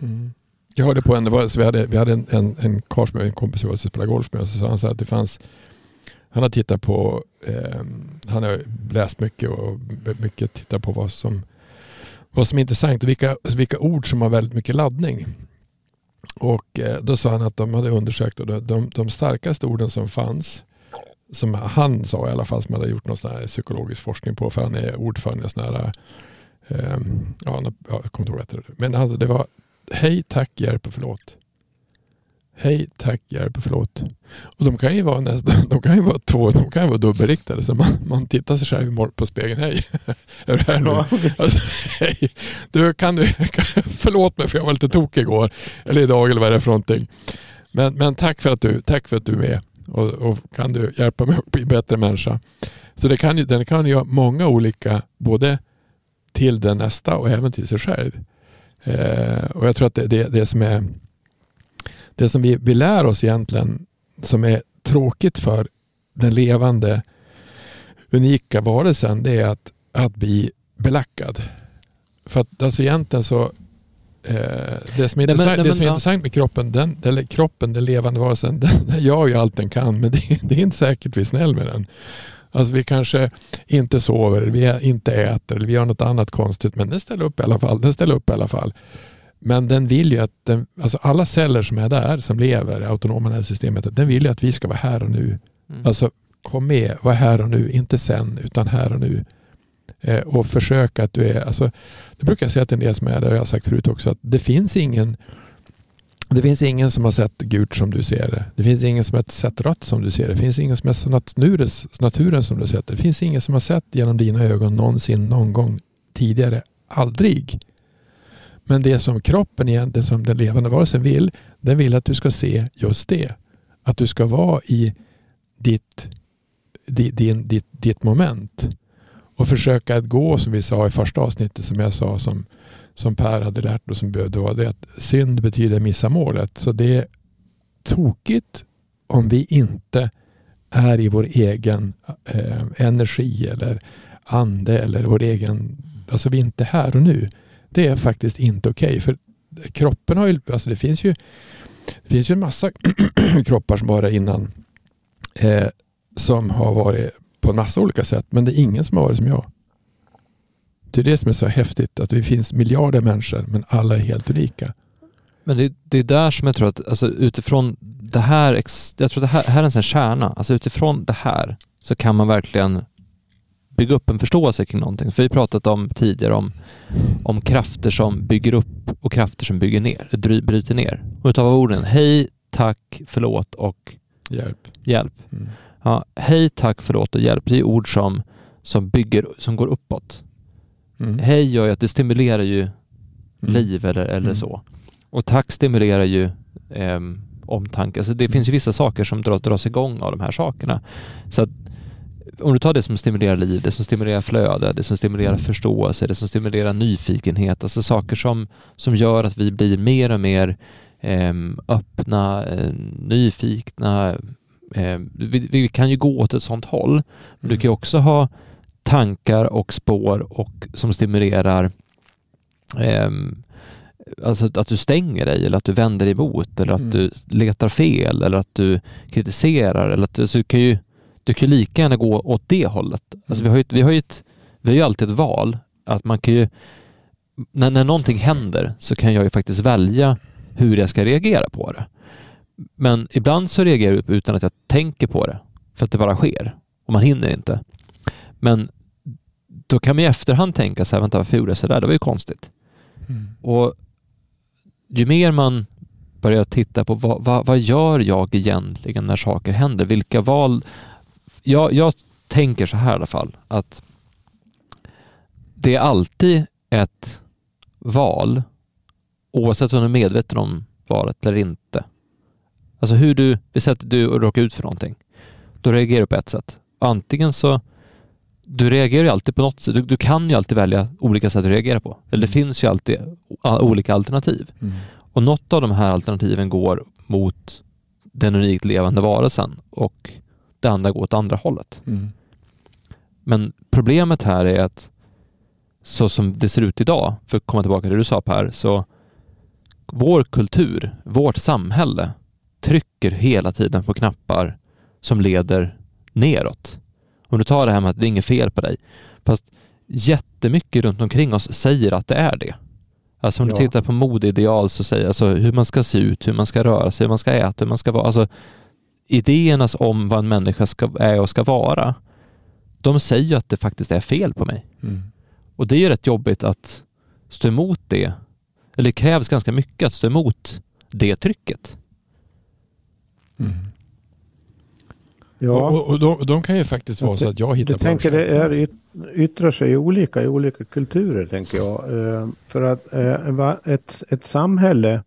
Mm. Jag hörde på en, det var, så vi hade, vi hade en, en, en karl en kompis som spelade golf med, och så sa han så att det fanns han har tittat på, eh, han har läst mycket och mycket tittat på vad som, vad som är intressant och vilka, vilka ord som har väldigt mycket laddning. Och eh, då sa han att de hade undersökt och de, de, de starkaste orden som fanns som han sa i alla fall, som hade gjort någon sån här psykologisk forskning på, för han är ordförande i sån här, eh, ja, jag kommer inte ihåg vad det. Men alltså det var hej, tack, hjälp och förlåt. Hej, tack, hjälp förlåt. Och de kan ju vara, nästan, de kan ju vara två, de kan ju vara dubbelriktade. Så man, man tittar sig själv på spegeln. Hej, är du här nu? Ja, alltså, hej, du, kan du, kan, förlåt mig för jag var lite tokig igår. Eller idag eller vad det är för någonting. Men, men tack, för att du, tack för att du är med och, och, kan du hjälpa mig att bli bättre människa. Så det kan, den kan göra många olika, både till den nästa och även till sig själv. Eh, och jag tror att det, det, det som är det som vi, vi lär oss egentligen som är tråkigt för den levande unika varelsen det är att, att bli belackad. För att alltså egentligen så Eh, det som är, intressant, men, men, det som är ja. intressant med kroppen, den, eller kroppen, den levande varelsen, den, den gör ju allt den kan men det, det, är inte säkert vi är snäll med den. Alltså vi kanske inte sover, vi inte äter eller vi gör något annat konstigt men den ställer upp i alla fall. Den ställer upp i alla fall. Men den vill ju att den, alltså alla celler som är där, som lever i autonoma systemet, den vill ju att vi ska vara här och nu. Mm. Alltså kom med, var här och nu, inte sen utan här och nu. Eh, och försöka att du är, alltså, det brukar jag säga till en del som är det, och jag har sagt förut också, att det finns ingen det finns ingen som har sett gult som du ser det. Det finns ingen som har sett rött som du ser det. Det finns ingen som har sett naturen, som du sett det. Det finns ingen som har sett genom dina ögon någonsin, någon gång tidigare. Aldrig. Men det som kroppen igen, det som den levande varelsen vill, den vill att du ska se just det. Att du ska vara i ditt, din, ditt, ditt moment och försöka att gå som vi sa i första avsnittet som jag sa som, som Per hade lärt och som behövde vara det att synd betyder missa målet. Så det är tokigt om vi inte är i vår egen eh, energi eller ande eller vår egen, alltså vi är inte här och nu. Det är faktiskt inte okej. Okay, för kroppen har ju, alltså det finns ju, det finns ju en massa kroppar som var där innan eh, som har varit på en massa olika sätt, men det är ingen som har varit som jag. Det är det som är så häftigt, att det finns miljarder människor, men alla är helt unika. Men det, det är där som jag tror att, alltså utifrån det här, jag tror att det här, här är en sån kärna, alltså utifrån det här så kan man verkligen bygga upp en förståelse kring någonting. För vi har pratat om tidigare om, om krafter som bygger upp och krafter som bygger ner, bryter ner. Och utav orden hej, tack, förlåt och hjälp. hjälp. Mm. Ja, hej, tack, förlåt och hjälp, det är ord som, som bygger, som går uppåt. Mm. Hej gör ju att det stimulerar ju mm. liv eller, eller mm. så. Och tack stimulerar ju eh, omtanke. Alltså det finns ju vissa saker som dras, dras igång av de här sakerna. Så om du tar det som stimulerar liv, det som stimulerar flöde, det som stimulerar förståelse, det som stimulerar nyfikenhet, alltså saker som, som gör att vi blir mer och mer eh, öppna, eh, nyfikna. Eh, vi, vi, kan ju gå åt ett sånt håll, men du kan ju också ha tankar och spår och som stimulerar ehm, alltså att du stänger dig eller att du vänder emot eller att mm. du letar fel eller att du kritiserar eller att du, så du kan ju du kan lika gärna gå åt det hållet. Alltså vi, har ju, vi, har ju ett, vi har ju alltid ett val. Att man kan ju, när, när någonting händer så kan jag ju faktiskt välja hur jag ska reagera på det. Men ibland så reagerar jag utan att jag tänker på det, för att det bara sker och man hinner inte. Men då kan man i efterhand tänka så här, vänta varför gjorde jag så där? Det var ju konstigt. Mm. Och ju mer man börjar titta på vad, vad, vad, gör jag egentligen när saker händer? Vilka val jag, jag tänker så här i alla fall, att det är alltid ett val, oavsett om du är medveten om valet eller inte. Alltså hur du, vi säger att du råkar ut för någonting, då reagerar du på ett sätt. Antingen så, du reagerar ju alltid på något sätt, du, du kan ju alltid välja olika sätt att reagera på. Eller det mm. finns ju alltid olika alternativ. Mm. Och något av de här alternativen går mot den unikt levande varelsen och det andra går åt andra hållet. Mm. Men problemet här är att så som det ser ut idag, för att komma tillbaka till det du sa Per, så vår kultur, vårt samhälle trycker hela tiden på knappar som leder neråt. Om du tar det här med att det är inget fel på dig, fast jättemycket runt omkring oss säger att det är det. Alltså om ja. du tittar på modeideal så säger alltså hur man ska se ut, hur man ska röra sig, hur man ska äta, hur man ska vara. Alltså idéerna om vad en människa ska, är och ska vara, de säger ju att det faktiskt är fel på mig. Mm. Och det är ju rätt jobbigt att stå emot det. Eller det krävs ganska mycket att stå emot det trycket. Mm. Ja. Och, och de, de, kan ju faktiskt vara så att jag hittar på tänker det är, yttrar sig olika i olika kulturer, tänker jag. Eh, för att eh, ett, ett samhälle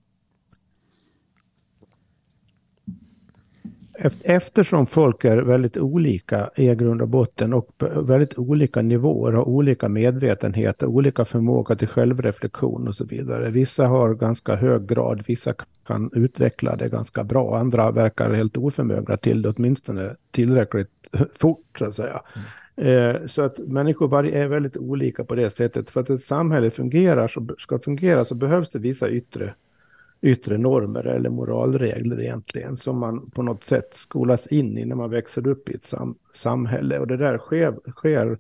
Eftersom folk är väldigt olika i grund och botten och väldigt olika nivåer, har olika medvetenhet, olika förmåga till självreflektion och så vidare. Vissa har ganska hög grad, vissa kan utveckla det ganska bra, andra verkar helt oförmögna till det, åtminstone tillräckligt fort så att säga. Mm. Så att människor är väldigt olika på det sättet. För att ett samhälle fungerar, så, ska fungera så behövs det vissa yttre yttre normer eller moralregler egentligen som man på något sätt skolas in i när man växer upp i ett sam samhälle. Och det där sker, sker,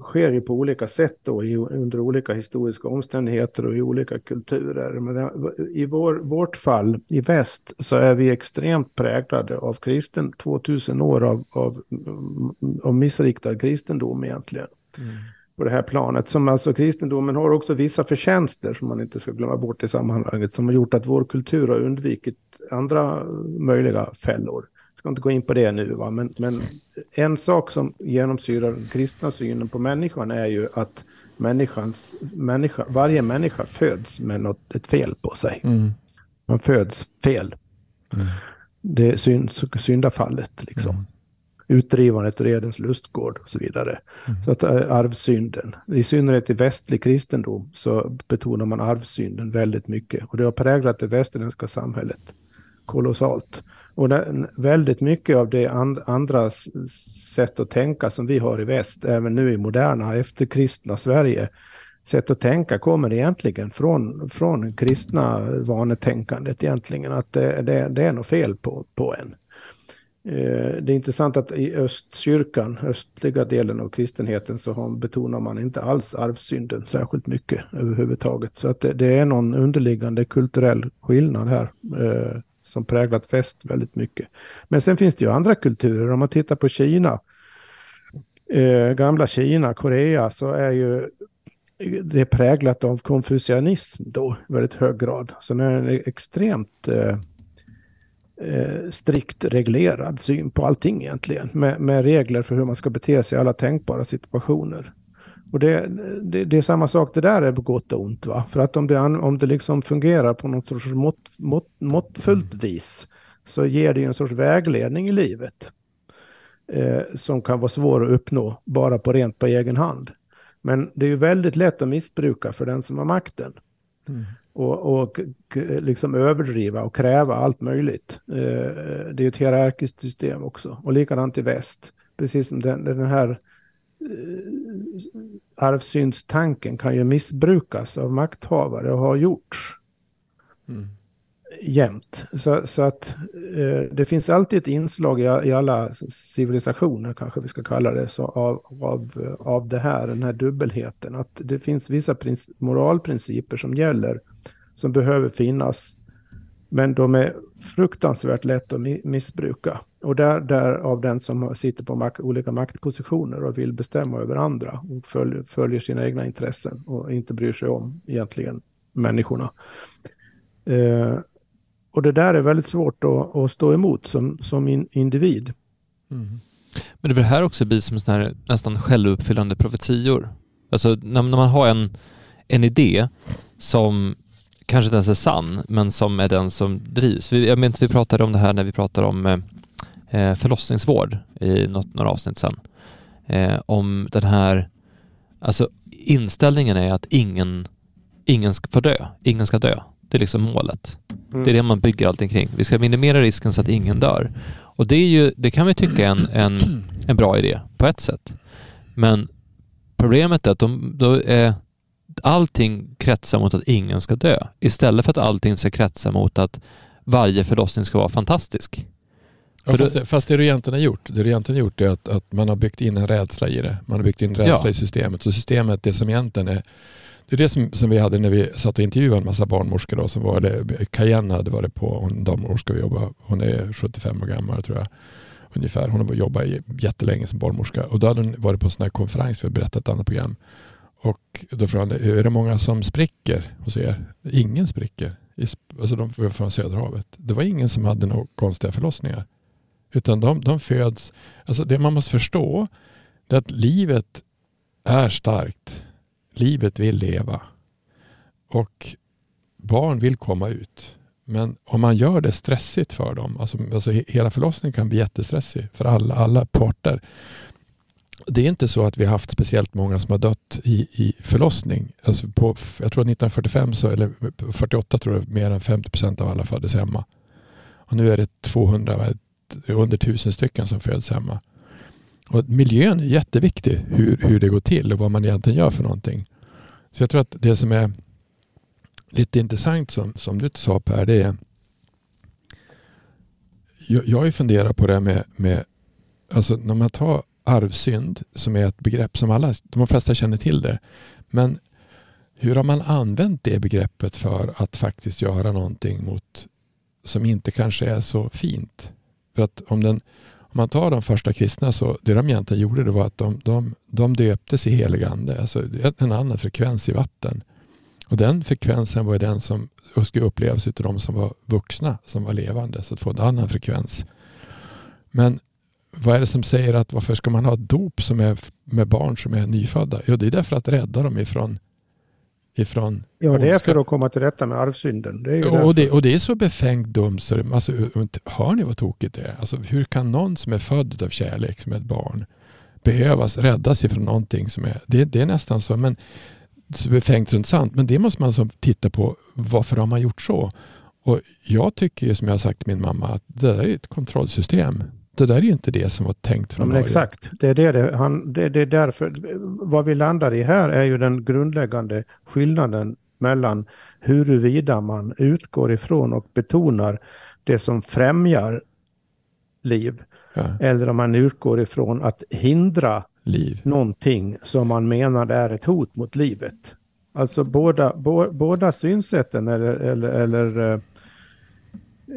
sker ju på olika sätt då i, under olika historiska omständigheter och i olika kulturer. Men i vår, vårt fall i väst så är vi extremt präglade av kristen, 2000 år av, av, av missriktad kristendom egentligen. Mm på det här planet. Som alltså kristendomen har också vissa förtjänster som man inte ska glömma bort i sammanhanget. Som har gjort att vår kultur har undvikit andra möjliga fällor. Jag ska inte gå in på det nu, va? Men, men en sak som genomsyrar den kristna synen på människan är ju att människans, människa, varje människa föds med något, ett fel på sig. Mm. Man föds fel. Mm. Det är synd, syndafallet liksom. Mm utdrivandet ur Edens lustgård och så vidare. Mm. Så att äh, arvsynden, i synnerhet i västlig kristendom så betonar man arvsynden väldigt mycket och det har präglat det västerländska samhället kolossalt. Och det, väldigt mycket av det and, andra sätt att tänka som vi har i väst, även nu i moderna efterkristna Sverige, sätt att tänka kommer egentligen från, från kristna vanetänkandet egentligen. Att det, det, det är något fel på, på en. Eh, det är intressant att i östkyrkan, östliga delen av kristenheten, så betonar man inte alls arvsynden särskilt mycket överhuvudtaget. Så att det, det är någon underliggande kulturell skillnad här eh, som präglat fest väldigt mycket. Men sen finns det ju andra kulturer. Om man tittar på Kina, eh, gamla Kina, Korea, så är ju det präglat av konfucianism då i väldigt hög grad. Så det är en extremt eh, eh, strikt reglerad syn på allting egentligen. Med, med, regler för hur man ska bete sig i alla tänkbara situationer. Och det, det, det, är samma sak, det där är på gott och ont. Va? För att om det, om det liksom fungerar på något sorts mått, mått, måttfullt mm. vis så ger det en sorts vägledning i livet. Eh, som kan vara svår att uppnå bara på rent på egen hand. Men det är ju väldigt lätt att missbruka för den som har makten. Mm och, och liksom överdriva och kräva allt möjligt. Eh, det är ett hierarkiskt system också. Och likadant i väst. Precis som den, den här eh, arvsynstanken kan ju missbrukas av makthavare och har gjorts. Mm jämt. Så, så att eh, det finns alltid ett inslag i, i, alla civilisationer, kanske vi ska kalla det, så av, av, av det här, den här dubbelheten. Att det finns vissa moralprinciper som gäller, som behöver finnas. Men de är fruktansvärt lätt att missbruka. Och där, där av den som sitter på mak olika maktpositioner och vill bestämma över andra och följer, följer sina egna intressen och inte bryr sig om egentligen människorna. Eh, och det där är väldigt svårt att, att stå emot som, som in, individ. Mm. Men det är väl här också blir som sån här nästan självuppfyllande profetior. Alltså när, när man har en, en idé som kanske inte ens är sann, men som är den som drivs. Vi, jag minns vi pratade om det här när vi pratade om eh, förlossningsvård i något, några avsnitt sedan. Eh, om den här, alltså inställningen är att ingen, ingen ska få dö, ingen ska dö. Det är liksom målet. Mm. Det är det man bygger allting kring. Vi ska minimera risken så att ingen dör. Och det, är ju, det kan vi tycka är en, en, en bra idé på ett sätt. Men problemet är att de, då är, allting kretsar mot att ingen ska dö istället för att allting ska kretsa mot att varje förlossning ska vara fantastisk. Ja, fast, det, fast det du egentligen har gjort, det du egentligen gjort är att, att man har byggt in en rädsla i det. Man har byggt in rädsla ja. i systemet. Så systemet, det som egentligen är det är det som, som vi hade när vi satt och intervjuade en massa barnmorskor. Då, så var det, Cayenne hade varit på, hon barnmorska vi jobbar, hon är 75 år gammal tror jag. Ungefär. Hon har jobbat jättelänge som barnmorska. Och då hade hon varit på en sån här konferens för att berätta ett annat program. Och då frågade han, är det många som spricker hos er? Ingen spricker. Alltså de var från Söderhavet. Det var ingen som hade några konstiga förlossningar. Utan de, de föds, alltså det man måste förstå, är att livet är starkt livet vill leva. Och barn vill komma ut. Men om man gör det stressigt för dem, alltså, alltså hela förlossningen kan bli jättestressig för alla, alla parter. Det är inte så att vi har haft speciellt många som har dött i, i förlossning. Alltså på, jag tror att 1945, så, eller 48 tror jag, mer än 50 procent av alla föddes hemma. Och nu är det 200, under tusen stycken som föds hemma. Och miljön är jätteviktig, hur, hur det går till och vad man egentligen gör för någonting. Så jag tror att det som är lite intressant som, som du sa Per, det är jag, jag har ju funderat på det med, med alltså när man tar arvsynd som är ett begrepp som alla, de flesta känner till det. Men hur har man använt det begreppet för att faktiskt göra någonting mot som inte kanske är så fint? För att om den om man tar de första kristna så det de egentligen gjorde det var att de, de, de döptes i helig ande, alltså en annan frekvens i vatten. Och den frekvensen var den som skulle upplevas av de som var vuxna, som var levande, så att få en annan frekvens. Men vad är det som säger att varför ska man ha dop som är med barn som är nyfödda? Jo, det är därför att rädda dem ifrån ifrån Ja, det är för att komma till rätta med arvsynden. Det är och, det, och det är så befängt dumt så alltså, hör ni vad tokigt det är? Alltså, hur kan någon som är född av kärlek som ett barn behövas räddas ifrån någonting som är, det, det är nästan så, men så befängt runt sant. Men det måste man alltså titta på, varför har man gjort så? Och jag tycker ju som jag har sagt till min mamma att det där är ett kontrollsystem. Det där är ju inte det som var tänkt från Ja, men exakt, det är, det, det, han, det, det är därför, vad vi landar i här är ju den grundläggande skillnaden mellan huruvida man utgår ifrån och betonar det som främjar liv Ja, eller om man utgår ifrån att hindra liv. någonting som man menar är ett hot mot livet. Alltså båda, bo, båda synsätten eller, eller, eller eh,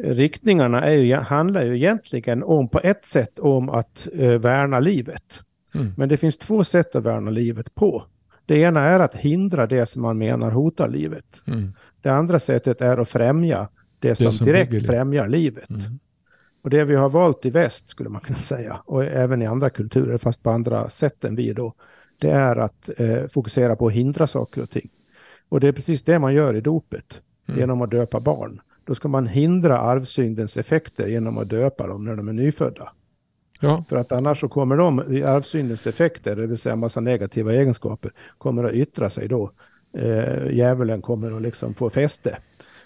riktningarna är ju, handlar ju egentligen om på ett sätt om att eh, värna livet. Mm. Men det finns två sätt att värna livet på. Det ena är att hindra det som man menar hotar livet. Mm. Det andra sättet är att främja det som, som direkt främjar livet. Mm. Och det vi har valt i väst skulle man kunna säga, och även i andra kulturer, fast på andra sätt än vi då, det är att eh, fokusera på att hindra saker och ting. Och det är precis det man gör i dopet, Mm. genom att döpa barn. Då ska man hindra arvsyndens effekter genom att döpa dem när de är nyfödda. Ja, För att annars så kommer de, arvsyndens effekter, det vill säga massa negativa egenskaper, kommer att yttra sig då. Eh, djävulen kommer att liksom få fäste.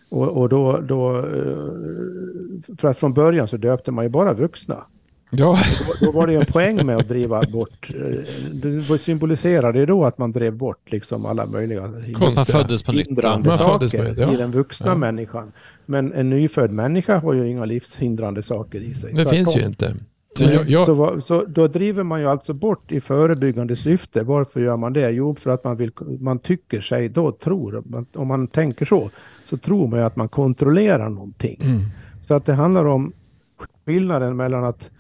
Och, och då, då, eh, för att från början så döpte man ju bara vuxna. Ja. Då, då var det ju en poäng med att driva bort, eh, det symboliserade ju då att man drev bort liksom alla möjliga. Man föddes på hindrande Man föddes saker på nytt, ja. i den vuxna Ja. människan. Men en nyfödd människa har ju inga livshindrande saker i sig. det finns Tvärtom. ju inte. Så jag, jag, Så, så då driver man ju alltså bort i förebyggande syfte. Varför gör man det? Jo, för att man, vill, man tycker sig då, tror, om man tänker så, så tror man ju att man kontrollerar någonting. mm. Så att det handlar om skillnaden mellan att,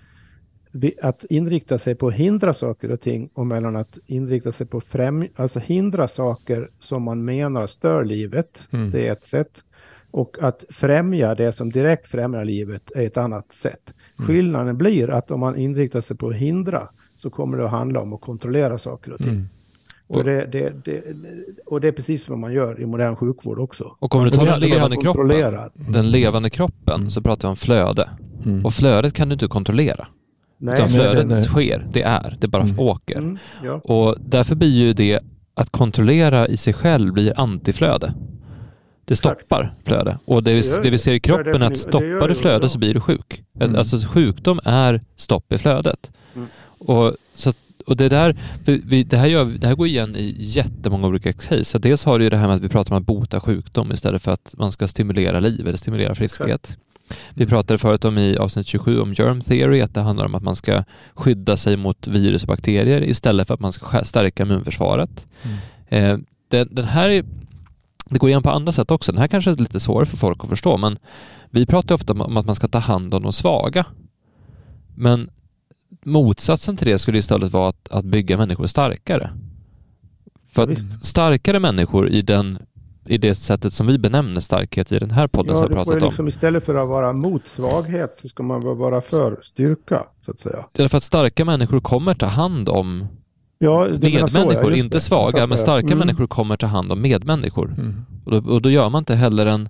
att inrikta sig på att hindra saker och ting och mellan att inrikta sig på främ, alltså hindra saker som man menar stör livet. Mm. Det är ett sätt. Och att främja det som direkt främjar livet är ett annat sätt. Mm. Skillnaden blir att om man inriktar sig på att hindra så kommer det att handla om att kontrollera saker och ting. Mm. För det, det, det, och det är precis vad man gör i modern sjukvård också. Och om du tar den levande kroppen, den levande kroppen så pratar vi om flöde. Mm. Och flödet kan du inte kontrollera. Nej, Utan flödet nej, nej. sker, det är, det bara Mm. åker. Mm, ja. Och därför blir ju det att kontrollera i sig själv blir antiflöde. Det Exakt. stoppar flöde. Och det, vi- Det vi ser i kroppen är att stoppar du ju, flöde ja. så blir du sjuk. Mm. Alltså sjukdom är stopp i flödet. Mm. Och, så, och det där, vi, det, här gör, det här går igen i jättemånga olika case. Så dels har du ju det här med att vi pratar om att bota sjukdom istället för att man ska stimulera liv eller stimulera friskhet. Vi pratade förut om i avsnitt 27 om germ theory, att det handlar om att man ska skydda sig mot virus och bakterier istället för att man ska stärka immunförsvaret. Mm. Eh, den, den här är, det går igen på andra sätt också. Den här kanske är lite svårare för folk att förstå, men vi pratar ofta om att man ska ta hand om de svaga. Men motsatsen till det skulle istället vara att, att bygga människor starkare. För att starkare människor i, den, i det sättet som vi benämner starkhet i den här podden som Ja, jag du får pratat om. liksom istället för att vara mot svaghet så ska man vara för styrka, så att säga. Därför att starka människor kommer ta hand om Ja, ja, medmänniskor, just inte det. svaga, men starka Mm. människor kommer ta hand om medmänniskor. Mm. Och då, och då gör man inte heller en...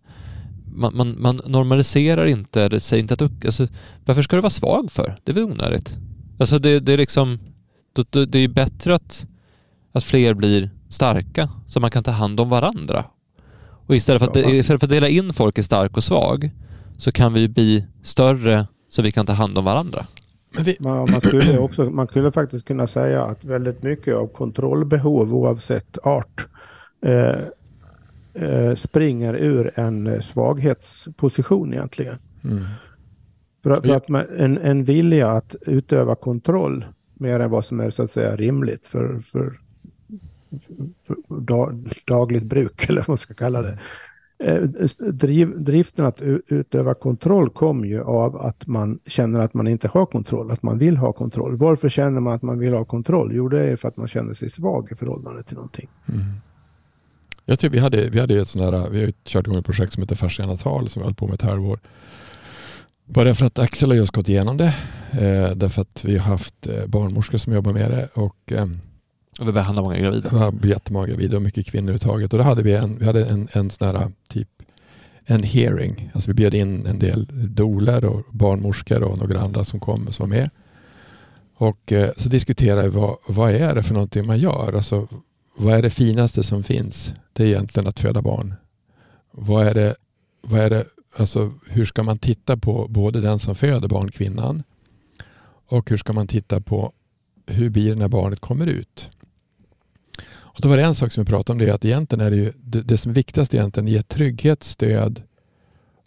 Man, man, man normaliserar inte, eller säger inte att... Alltså, varför ska du vara svag för? Det är väl onödigt. Alltså det, det är liksom... då- då- Det är bättre att, att fler blir starka, så man kan ta hand om varandra. Och istället för, att, istället för att dela in folk i stark och svag, så kan vi bli större så vi kan ta hand om varandra. Men vi, Man, man, skulle också, man skulle faktiskt kunna säga att väldigt mycket av kontrollbehov oavsett art eh, eh, springer ur en eh, svaghetsposition egentligen. mm. För, att- för att man, en, en vilja att utöva kontroll mer än vad som är så att säga rimligt för, för dag, dagligt bruk eller vad man ska kalla det. Eh, driv, driften att utöva kontroll kommer ju av att man känner att man inte har kontroll, att man vill ha kontroll. Varför känner man att man vill ha kontroll? Jo, det är för att man känner sig svag i förhållande till någonting. Mm. Jag tycker vi hade, vi hade ju ett sånt här, vi har ju kört igång ett projekt som heter Fascianatal som vi höll på med ett halvår. Bara för att Axel har just gått igenom det. Eh, därför att vi har haft eh, barnmorskor som jobbar med det och eh, och vi behandlar många gravida. Vi har jättemånga gravida och mycket kvinnor överhuvudtaget. Och då hade vi en, vi hade en, en sån här typ en hearing. Alltså vi bjöd in en del doler och barnmorskor och några andra som kom som var med. Och eh, så diskuterade vi vad, vad är det för någonting man gör? Alltså, vad är det finaste som finns? Det är egentligen att föda barn. Vad är det, vad är det, alltså, hur ska man titta på både den som föder barn, kvinnan, och hur ska man titta på hur blir det när barnet kommer ut? Och då var det en sak som vi pratade om, det att egentligen är det ju det, det som är viktigast egentligen, ge trygghet, stöd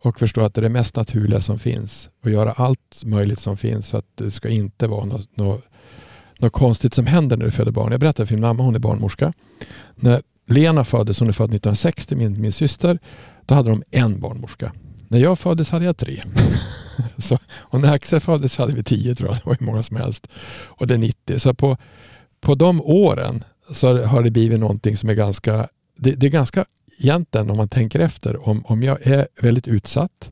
och förstå att det är det mest naturliga som finns och göra allt möjligt som finns så att det ska inte vara något, något, något konstigt som händer när du föder barn. Jag berättade för min mamma, hon är barnmorska. När Lena föddes, hon är född 1960, min, min syster, då hade de en barnmorska. När jag föddes hade jag tre. så, och när Axel föddes hade vi tio tror jag. Det var hur många som helst. Och det är 90. Så på, på de åren så har det blivit någonting som är ganska, det, det är ganska egentligen om man tänker efter, om, om jag är väldigt utsatt,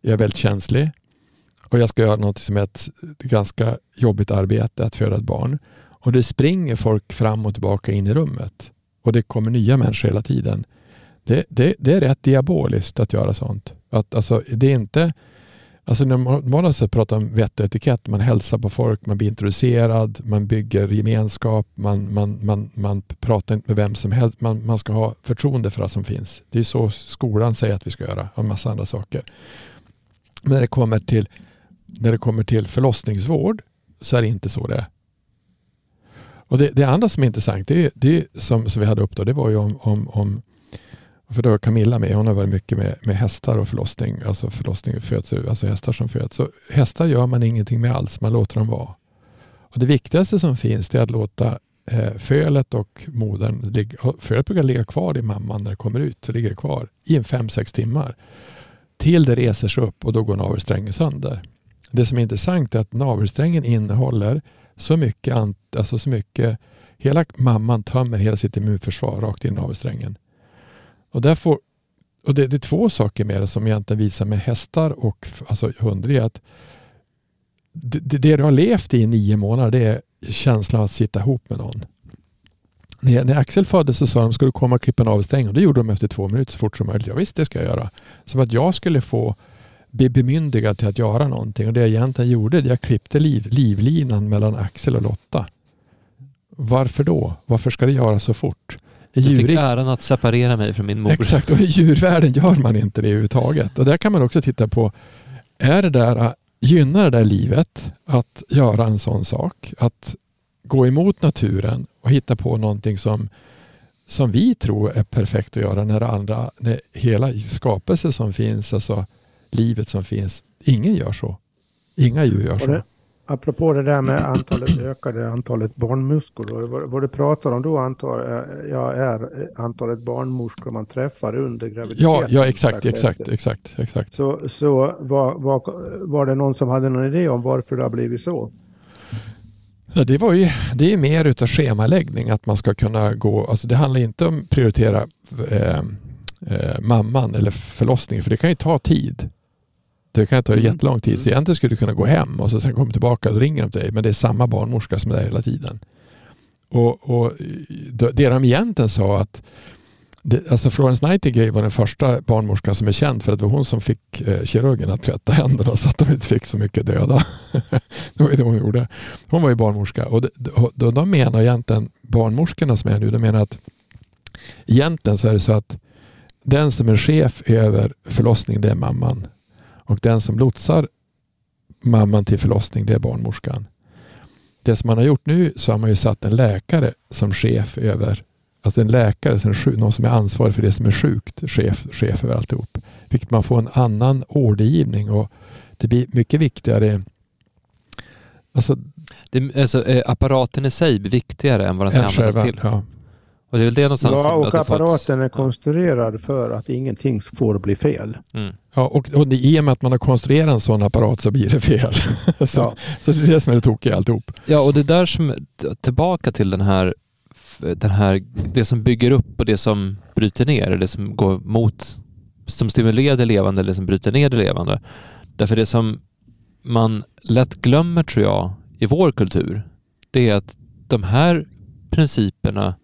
jag är väldigt känslig och jag ska göra något som är ett ganska jobbigt arbete, att föda ett barn. Och det springer folk fram och tillbaka in i rummet och det kommer nya människor hela tiden. Det, det, det är rätt diaboliskt att göra sånt. Att, alltså, det är inte Alltså när man, man pratar om vett och etikett, man hälsar på folk, man blir introducerad, man bygger gemenskap, man, man, man, man pratar inte med vem som helst, man, man ska ha förtroende för allt som finns. Det är så skolan säger att vi ska göra och en massa andra saker. Men när det kommer till, när det kommer till förlossningsvård så är det inte så det är. Och det, det andra som är intressant, det, det som, som vi hade upp då, det var ju om, om, om för då var Camilla med, hon har varit mycket med, med hästar och förlossning, alltså förlossning föds, alltså hästar som föds. Så hästar gör man ingenting med alls, man låter dem vara. Och Det viktigaste som finns är att låta eh, fölet och modern, ligga, fölet brukar ligga kvar i mamman när det kommer ut, så ligger kvar i en fem sex timmar. Till det reser sig upp och då går navelsträngen sönder. Det som är intressant är att navelsträngen innehåller så mycket, alltså så mycket, hela mamman tömmer hela sitt immunförsvar rakt in i navelsträngen. Och, där får, och det, det, är två saker med det som egentligen visar med hästar och alltså hundar. Det att det, det, du har levt i i nio månader det är känslan av att sitta ihop med någon. När, när Axel föddes så sa de, ska du komma och klippa en avstängning? Och det gjorde de efter två minuter så fort som möjligt. Ja, visst, det ska jag göra. Som att jag skulle få bli bemyndigad till att göra någonting. Och det jag egentligen gjorde, jag klippte liv, livlinan mellan Axel och Lotta. Varför då? Varför ska det göras så fort? I du fick äran att separera mig från min mor. Exakt, och i djurvärlden gör man inte det överhuvudtaget. Och där kan man också titta på, är det där, gynnar det där livet att göra en sån sak? Att gå emot naturen och hitta på någonting som, som vi tror är perfekt att göra när, andra, när hela skapelsen som finns, alltså livet som finns, ingen gör så. Inga djur gör så. Apropå det där med antalet ökade antalet barnmorskor. Vad, vad du pratar om då antar jag är antalet barnmorskor man träffar under graviditeten. Ja, ja exakt, exakt, exakt, exakt. Så, så var, var, var det någon som hade någon idé om varför det har blivit så? Ja, det, var ju, det är mer utav schemaläggning att man ska kunna gå, alltså det handlar inte om att prioritera eh, eh, mamman eller förlossningen för det kan ju ta tid. Det kan ta mm. jättelång tid. Så mm. egentligen skulle du kunna gå hem och så sen komma tillbaka och ringer de till dig. Men det är samma barnmorska som är där hela tiden. Och, och det de egentligen sa att det, alltså Florence Nightingale var den första barnmorskan som är känd för att det var hon som fick eh, kirurgen att tvätta händerna så att de inte fick så mycket döda. det var det hon gjorde. Hon var ju barnmorska och de, de, de menar egentligen, barnmorskorna som är nu, de menar att egentligen så är det så att den som är chef över förlossning det är mamman och den som lotsar mamman till förlossning, det är barnmorskan. Det som man har gjort nu så har man ju satt en läkare som chef över, alltså en läkare, som sjuk, någon som är ansvarig för det som är sjukt, chef, chef över alltihop. Vilket man får en annan ordergivning och det blir mycket viktigare Alltså, det, alltså, apparaten i sig blir viktigare än vad den ska användas till. Ja. Och det är väl det någonstans ja, och apparaten fått... är konstruerad för att ingenting får bli fel. Mm. Ja, och, och i och med att man har konstruerat en sån apparat så blir det fel. så, ja. så det är det som är det tokiga alltihop. Ja, och det där som, tillbaka till den här, den här, det som bygger upp och det som bryter ner, det som går mot, som stimulerar det levande eller som bryter ner det levande. Därför det som man lätt glömmer tror jag i vår kultur, det är att de här principerna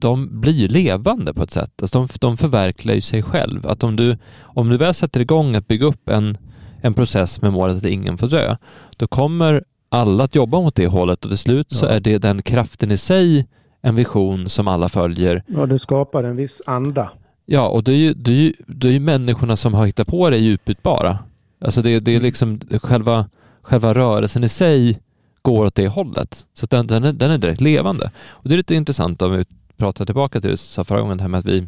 de blir levande på ett sätt. Alltså de, de förverkligar ju sig själv. Att om du, om du väl sätter igång att bygga upp en, en process med målet att ingen får dö, då kommer alla att jobba mot det hållet och till slut ja. så är det den kraften i sig en vision som alla följer. Ja, det skapar en viss anda. Ja, och det är ju, det är ju, det är ju människorna som har hittat på det djuputbara. Alltså det, det är liksom själva själva rörelsen i sig går åt det hållet. Så den, den, är, den är direkt levande. Och det är lite intressant om vi pratar tillbaka till det sa förra gången, här med att vi,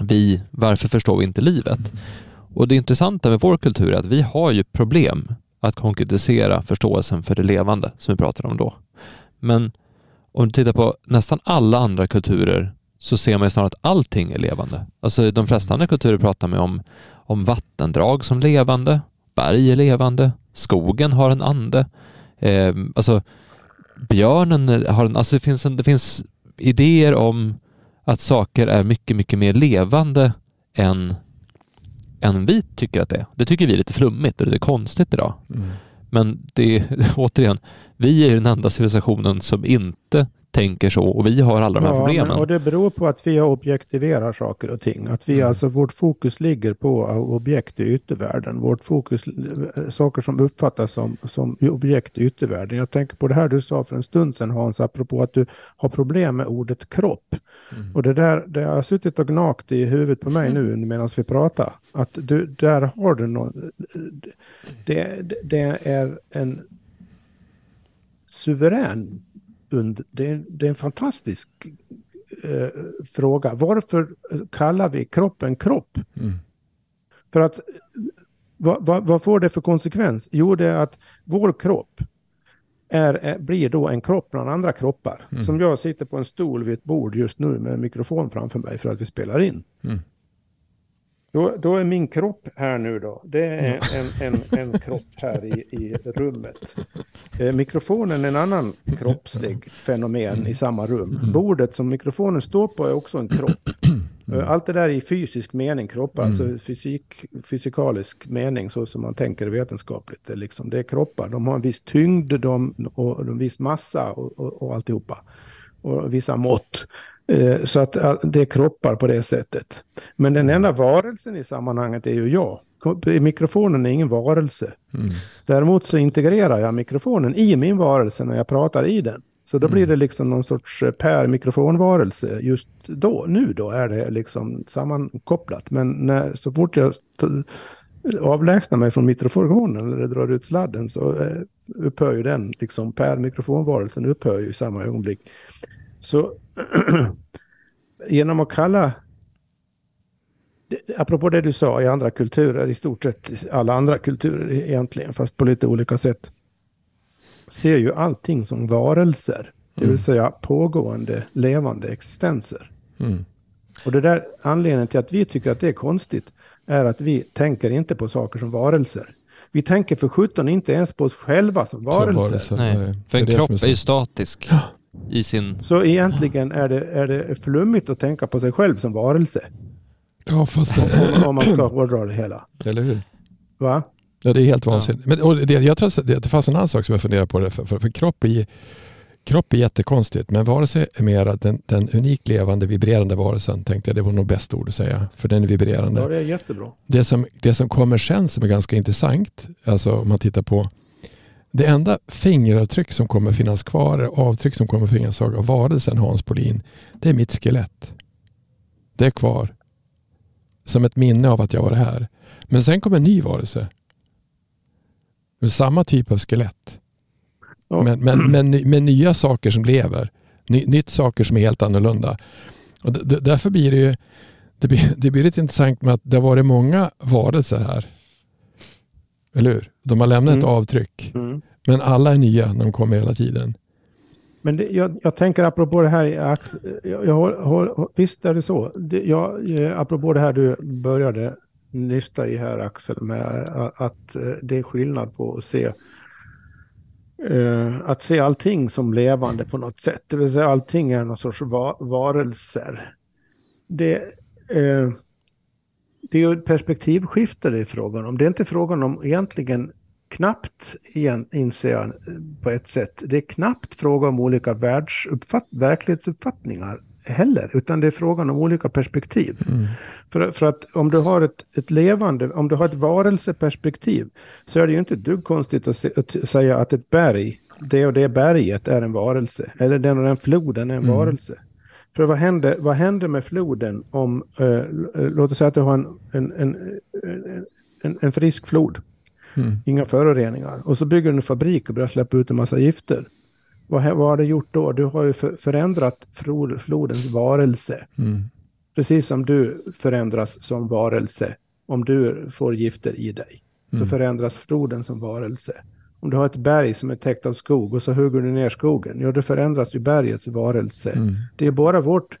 vi, varför förstår vi inte livet? Och det intressanta med vår kultur är att vi har ju problem att konkretisera förståelsen för det levande som vi pratade om då. Men om du tittar på nästan alla andra kulturer så ser man ju snarare att allting är levande. Alltså de flesta andra kulturer pratar man om, om vattendrag som levande, berg är levande, skogen har en ande, eh, alltså björnen har en, alltså det finns, en, det finns idéer om att saker är mycket, mycket mer levande än, än vi tycker att det är. Det tycker vi är lite flummigt och lite konstigt idag. Mm. Men det är återigen, vi är den enda civilisationen som inte tänker så och vi har alla de här ja, problemen. och det beror på att vi objektiverar saker och ting. Att vi mm. alltså, vårt fokus ligger på objekt i yttervärlden. Vårt fokus, eh, saker som uppfattas som, som objekt i yttervärlden. Jag tänker på det här du sa för en stund sedan Hans, apropå att du har problem med ordet kropp. Mm. Och det där, det har suttit och gnagt i huvudet på mig nu medan vi pratar. Att du, där har du någon, det, det är en suverän und, det, är, det är en fantastisk eh, fråga. Varför kallar vi kroppen kropp? Mm. För att vad, vad, vad, får det för konsekvens? Jo, det är att vår kropp är, är blir då en kropp bland andra kroppar. Mm. Som jag sitter på en stol vid ett bord just nu med en mikrofon framför mig för att vi spelar in. Mm. Då, då, är min kropp här nu då. Det är en, en, en kropp här i, i rummet. Eh, mikrofonen är en annan kroppslig fenomen i samma rum. Mm. Bordet som mikrofonen står på är också en kropp. Eh, allt det där i fysisk mening, kroppar, mm. alltså fysik, fysikalisk mening så som man tänker vetenskapligt. Det är, liksom, det är kroppar, de har en viss tyngd de, och en viss massa och, och, och alltihopa. Och vissa mått. Eh, så att det är kroppar på det sättet. Men den enda varelsen i sammanhanget är ju jag. Mikrofonen är ingen varelse. Mm. Däremot så integrerar jag mikrofonen i min varelse när jag pratar i den. Så då mm. blir det liksom någon sorts eh, per mikrofonvarelse just då. Nu då är det liksom sammankopplat. Men när, så fort jag avlägsnar mig från mikrofonen eller drar ut sladden så eh, upphör ju den, liksom per mikrofonvarelsen upphör ju i samma ögonblick. Så genom att kalla, apropå det du sa i andra kulturer, i stort sett alla andra kulturer egentligen, fast på lite olika sätt, ser ju allting som varelser. Det vill mm. säga pågående, levande existenser. Mm. Och det där anledningen till att vi tycker att det är konstigt är att vi tänker inte på saker som varelser. Vi tänker för sjutton inte ens på oss själva som varelser. Som varelser. Nej, för en kropp är ju statisk i sin... Så egentligen är det, är det flummigt att tänka på sig själv som varelse. Ja, fast det... om, man ska hårdra det hela. Eller hur? Va? Ja, det är helt vansinnigt. Ja. Men, och det, jag tror att det, det fanns en annan sak som jag funderar på. Det, för, för, för kropp, är, kropp är jättekonstigt, men varelse är mera den, den unikt levande vibrerande varelsen. Tänkte jag, det var nog bäst ord att säga, för den är vibrerande. Ja, det är jättebra. Det som, det som kommer sen som är ganska intressant, alltså om man tittar på det enda fingeravtryck som kommer finnas kvar, avtryck som kommer finnas av varelsen Hans Polin, det är mitt skelett. Det är kvar. Som ett minne av att jag var här. Men sen kommer en ny varelse. Med samma typ av skelett. Ja. Men, men, men, med nya saker som lever. Ny, nytt saker som är helt annorlunda. Och därför blir det ju det blir, det blir lite intressant med att det har varit många varelser här. Eller hur? De har lämnat mm. ett avtryck. Mm. Men alla är nya när de kommer hela tiden. Men det, jag, jag, tänker apropå det här, jag, jag jag, visst är det så. Det, jag, eh, apropå det här du började nysta i här Axel, med att eh, det är skillnad på att se Uh, att se allting som levande på något sätt, det vill säga allting är någon sorts va varelser. Det, uh, det är ju ett perspektivskifte det är frågan om. Det är inte frågan om egentligen knappt, igen, inser jag på ett sätt, det är knappt fråga om olika verklighetsuppfattningar heller, utan det är frågan om olika perspektiv. Mm. För, för att om du har ett, ett levande, om du har ett varelseperspektiv, så är det ju inte dugg konstigt att, se, att säga att ett berg, det och det berget är en varelse, eller den och den floden är en mm. varelse. För vad händer, vad händer med floden om, eh, låt oss säga att du har en, en, en, en, en frisk flod. Mm. Inga föroreningar. Och så bygger du en fabrik och börjar släppa ut en massa gifter. Vad, vad har det gjort då? Du har ju förändrat flodens varelse. Mm. Precis som du förändras som varelse. Om du får gifter i dig. Så mm. förändras floden som varelse. Om du har ett berg som är täckt av skog och så hugger du ner skogen. Ja, då förändras ju bergets varelse. Mm. Det är bara vårt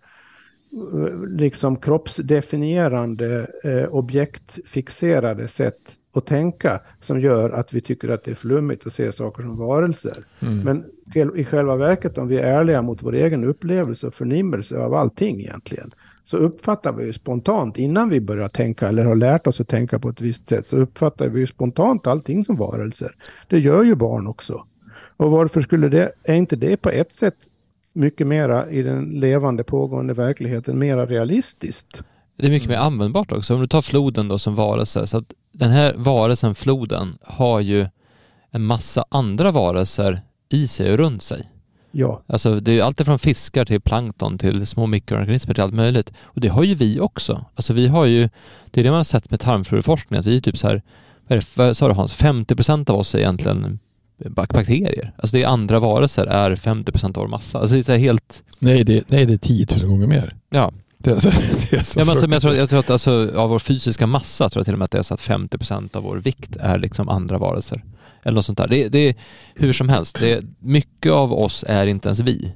liksom kroppsdefinierande, eh, objektfixerade sätt att tänka som gör att vi tycker att det är flummigt att se saker som varelser. Mm. Men i själva verket om vi är ärliga mot vår egen upplevelse och förnimmelse av allting egentligen, så uppfattar vi ju spontant, innan vi börjar tänka eller har lärt oss att tänka på ett visst sätt, så uppfattar vi ju spontant allting som varelser. Det gör ju barn också. Och varför skulle det, är inte det på ett sätt mycket mera i den levande pågående verkligheten mera realistiskt? Det är mycket mer användbart också. Om du tar floden då som varelse, så att den här varelsen, floden, har ju en massa andra varelser i sig och runt sig. Ja. Alltså det är allt från fiskar till plankton till små mikroorganismer till allt möjligt. Och det har ju vi också. Alltså vi har ju, det är det man har sett med tarmfloraforskning, att vi är typ så här, vad, är det, vad sa du Hans, 50 procent av oss är egentligen bakterier. Alltså det är andra varelser är 50 procent av vår massa. Alltså det är helt... Nej, det, nej, det är 10 000 gånger mer. Ja. Det är så, det är så ja, men, alltså, men jag, tror, jag tror att alltså, av vår fysiska massa tror jag till och med att det är så att 50 procent av vår vikt är liksom andra varelser. Eller något sånt där. Det, det är hur som helst, det, mycket av oss är inte ens vi.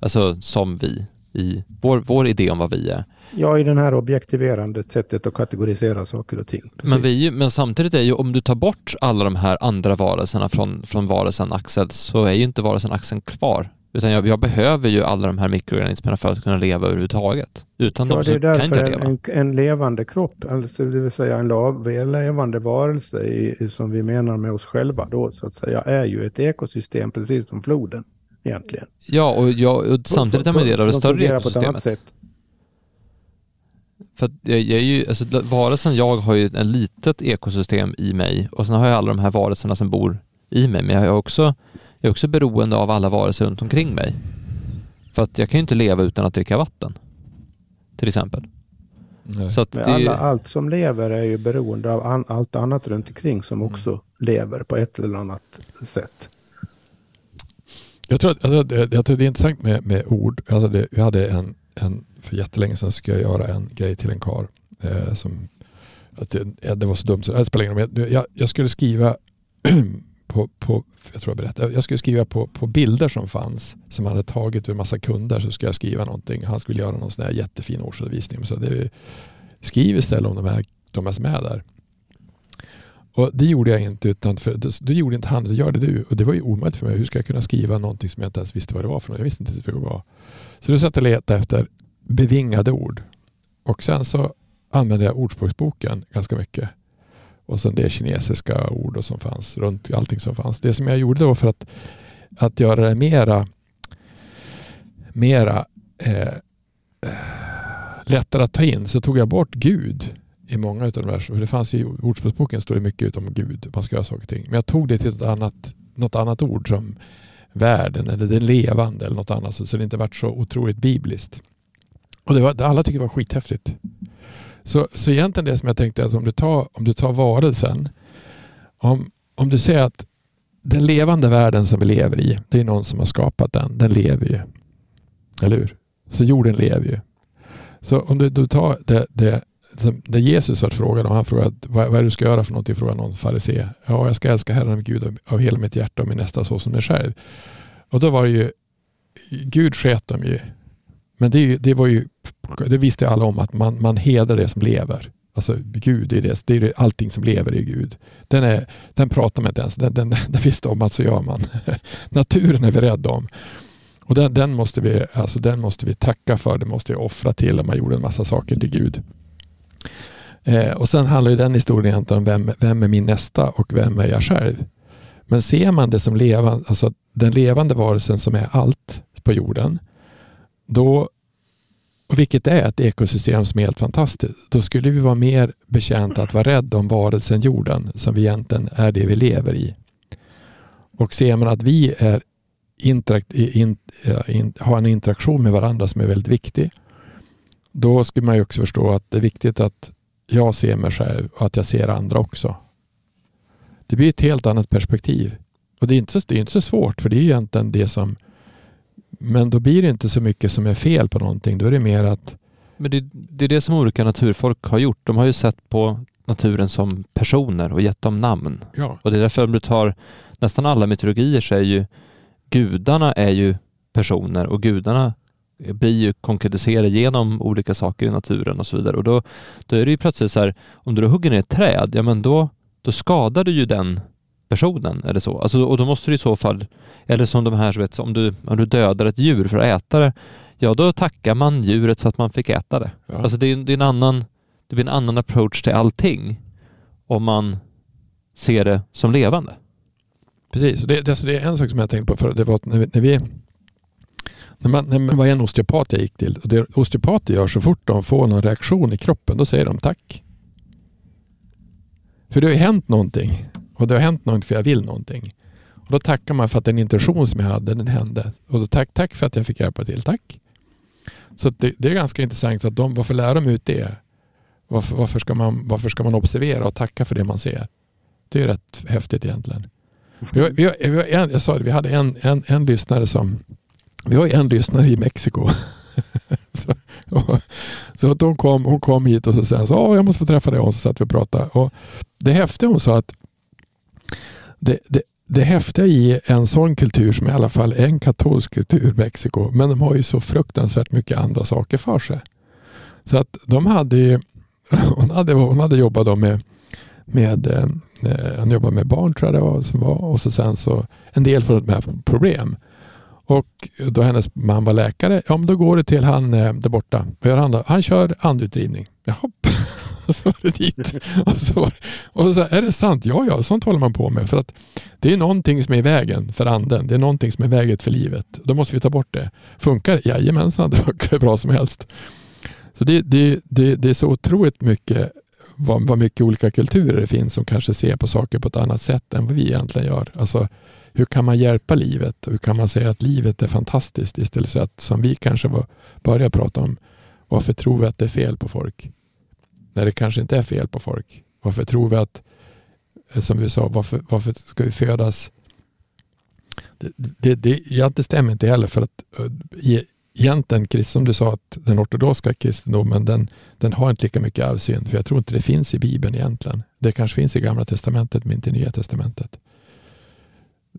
Alltså som vi, i vår, vår idé om vad vi är. Ja, i den här objektiverande sättet att kategorisera saker och ting. Men, vi, men samtidigt är ju, om du tar bort alla de här andra varelserna från, från varelsen Axel, så är ju inte varelsen Axel kvar. Utan jag, jag, behöver ju alla de här mikroorganismerna för att kunna leva överhuvudtaget. Utan ja, dem så kan jag inte leva. En, en levande kropp, alltså det vill säga en levande varelse i, som vi menar med oss själva då så att säga, är ju ett ekosystem precis som floden egentligen. Ja, och, jag, och samtidigt är man del av det större ekosystemet. För jag, jag är ju, alltså varelsen jag har ju en litet ekosystem i mig och sen har jag alla de här varelserna som bor i mig, men jag har också jag är också beroende av alla varelser runt omkring mig. För att jag kan ju inte leva utan att dricka vatten. Till exempel. Så att det... alla, allt som lever är ju beroende av an, allt annat runt omkring som mm. också mm. lever på ett eller annat sätt. Jag tror, att, alltså, jag tror det är intressant med, med ord. Jag hade, jag hade en, en, för jättelänge sedan skulle jag göra en grej till en kar eh, som att det, det, var så dumt så det spelar ingen roll. Jag, jag skulle skriva på, på, jag tror jag berättade, jag skulle skriva på, på bilder som fanns som han hade tagit ur en massa kunder så skulle jag skriva någonting. Han skulle göra någon sån här jättefin årsredovisning. Så det, skriv istället om de här, de här som är där. Och det gjorde jag inte utan för, det, det gjorde inte han, det gör det du. Och det var ju omöjligt för mig. Hur ska jag kunna skriva någonting som jag inte ens visste vad det var för något? Jag visste inte ens vad det var. Så då satt jag och letade efter bevingade ord. Och sen så använde jag Ordspråksboken ganska mycket och sen det kinesiska ord som fanns runt allting som fanns. Det som jag gjorde då för att, att göra det mera, mera eh, lättare att ta in så tog jag bort Gud i många av de här. För det fanns ju, i Ordspråksboken står det mycket om Gud, man ska göra saker och ting. Men jag tog det till ett annat, något annat ord som världen eller det levande eller något annat så det inte vart så otroligt bibliskt. Och det var, alla tyckte det var skithäftigt. Så, så egentligen det som jag tänkte, alltså om, du tar, om du tar varelsen, om, om du ser att den levande världen som vi lever i, det är någon som har skapat den. Den lever ju. Eller hur? Så jorden lever ju. Så om du, du tar det, det, det Jesus var frågad om, han frågade vad, vad är det du ska göra för någonting, frågade någon farisé. Ja, jag ska älska Herren Gud av, av hela mitt hjärta och min nästa så som mig själv. Och då var det ju, Gud sket dem ju men det, det, var ju, det visste alla om att man, man hedrar det som lever. Alltså Gud, är det, det är allting som lever är Gud. Den, är, den pratar man inte ens, den, den, den visste om att så gör man. Naturen är vi rädda om. Och den, den, måste vi, alltså den måste vi tacka för, det måste vi offra till om man gjorde en massa saker till Gud. Eh, och sen handlar ju den historien egentligen om vem, vem är min nästa och vem är jag själv? Men ser man det som levande, alltså den levande varelsen som är allt på jorden, då, och vilket är ett ekosystem som är helt fantastiskt, då skulle vi vara mer betjänta att vara rädda om varelsen jorden som vi egentligen är det vi lever i. Och ser man att vi är interakt, in, in, har en interaktion med varandra som är väldigt viktig, då skulle man ju också förstå att det är viktigt att jag ser mig själv och att jag ser andra också. Det blir ett helt annat perspektiv. Och det är inte så, det är inte så svårt för det är egentligen det som men då blir det inte så mycket som är fel på någonting. Då är det mer att... Men det, det är det som olika naturfolk har gjort. De har ju sett på naturen som personer och gett dem namn. Ja. Och det är därför om du tar nästan alla mytologier så är ju gudarna är ju personer och gudarna blir ju konkretiserade genom olika saker i naturen och så vidare. Och då, då är det ju plötsligt så här, om du då hugger ner ett träd, ja men då, då skadar du ju den personen eller så. Alltså, och då måste du i så fall, eller som de här, så vet, om, du, om du dödar ett djur för att äta det, ja då tackar man djuret för att man fick äta det. Ja. Alltså det är, det är en annan, det blir en annan approach till allting om man ser det som levande. Precis, det, det, alltså det är en sak som jag tänkte på, för det var när vi, när vi när man, när man var en osteopat jag gick till, och det osteopater gör så fort de får någon reaktion i kroppen, då säger de tack. För det har ju hänt någonting. Och det har hänt någonting för jag vill någonting. Och då tackar man för att den intention som jag hade, den hände. Och då tack, tack för att jag fick hjälpa till. Tack. Så det, det, är ganska intressant att de, varför lär de ut det? Varför, varför, ska man, varför ska man observera och tacka för det man ser? Det är rätt häftigt egentligen. Vi, har, vi, har, vi, har en, jag sa det, vi hade en, en, en lyssnare som vi har en lyssnare i Mexiko. så, och, så att hon, kom, hon kom hit och så sa att jag måste få träffa dig och så satt vi och pratade. Och det häftiga hon sa att det, det, det häftiga i en sån kultur som i alla fall är en katolsk kultur, Mexiko, men de har ju så fruktansvärt mycket andra saker för sig. Så att de hade ju, hon hade, hon hade jobbat med, med eh, han jobbade med barn tror jag det var, som var och så sen så en del för med problem. Och då hennes man var läkare, ja men då går det till han eh, där borta. Vad gör han då? Han kör andutdrivning. Jaha. Och så var det dit. Och så, och så är det sant? Ja, ja, sånt håller man på med. För att det är någonting som är i vägen för anden. Det är någonting som är i vägen för livet. Då måste vi ta bort det. Funkar det? Jajamensan, det funkar hur bra som helst. Så det, det, det, det är så otroligt mycket vad, vad mycket olika kulturer det finns som kanske ser på saker på ett annat sätt än vad vi egentligen gör. Alltså, hur kan man hjälpa livet? Hur kan man säga att livet är fantastiskt istället för att, som vi kanske var, började prata om, varför tror vi att det är fel på folk? När det kanske inte är fel på folk. Varför tror vi att, eh, som vi sa, varför, varför ska vi födas? Det, det, det, ja, det stämmer inte heller för att eh, egentligen, som du sa, att den ortodoxa kristendomen den, den har inte lika mycket arvsynd. För jag tror inte det finns i Bibeln egentligen. Det kanske finns i Gamla Testamentet men inte i Nya Testamentet.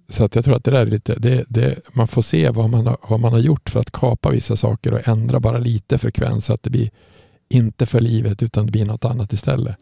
Så att jag tror att det där är lite, det, det, man får se vad man, har, vad man har gjort för att kapa vissa saker och ändra bara lite frekvens så att det blir inte för livet utan det blir något annat istället.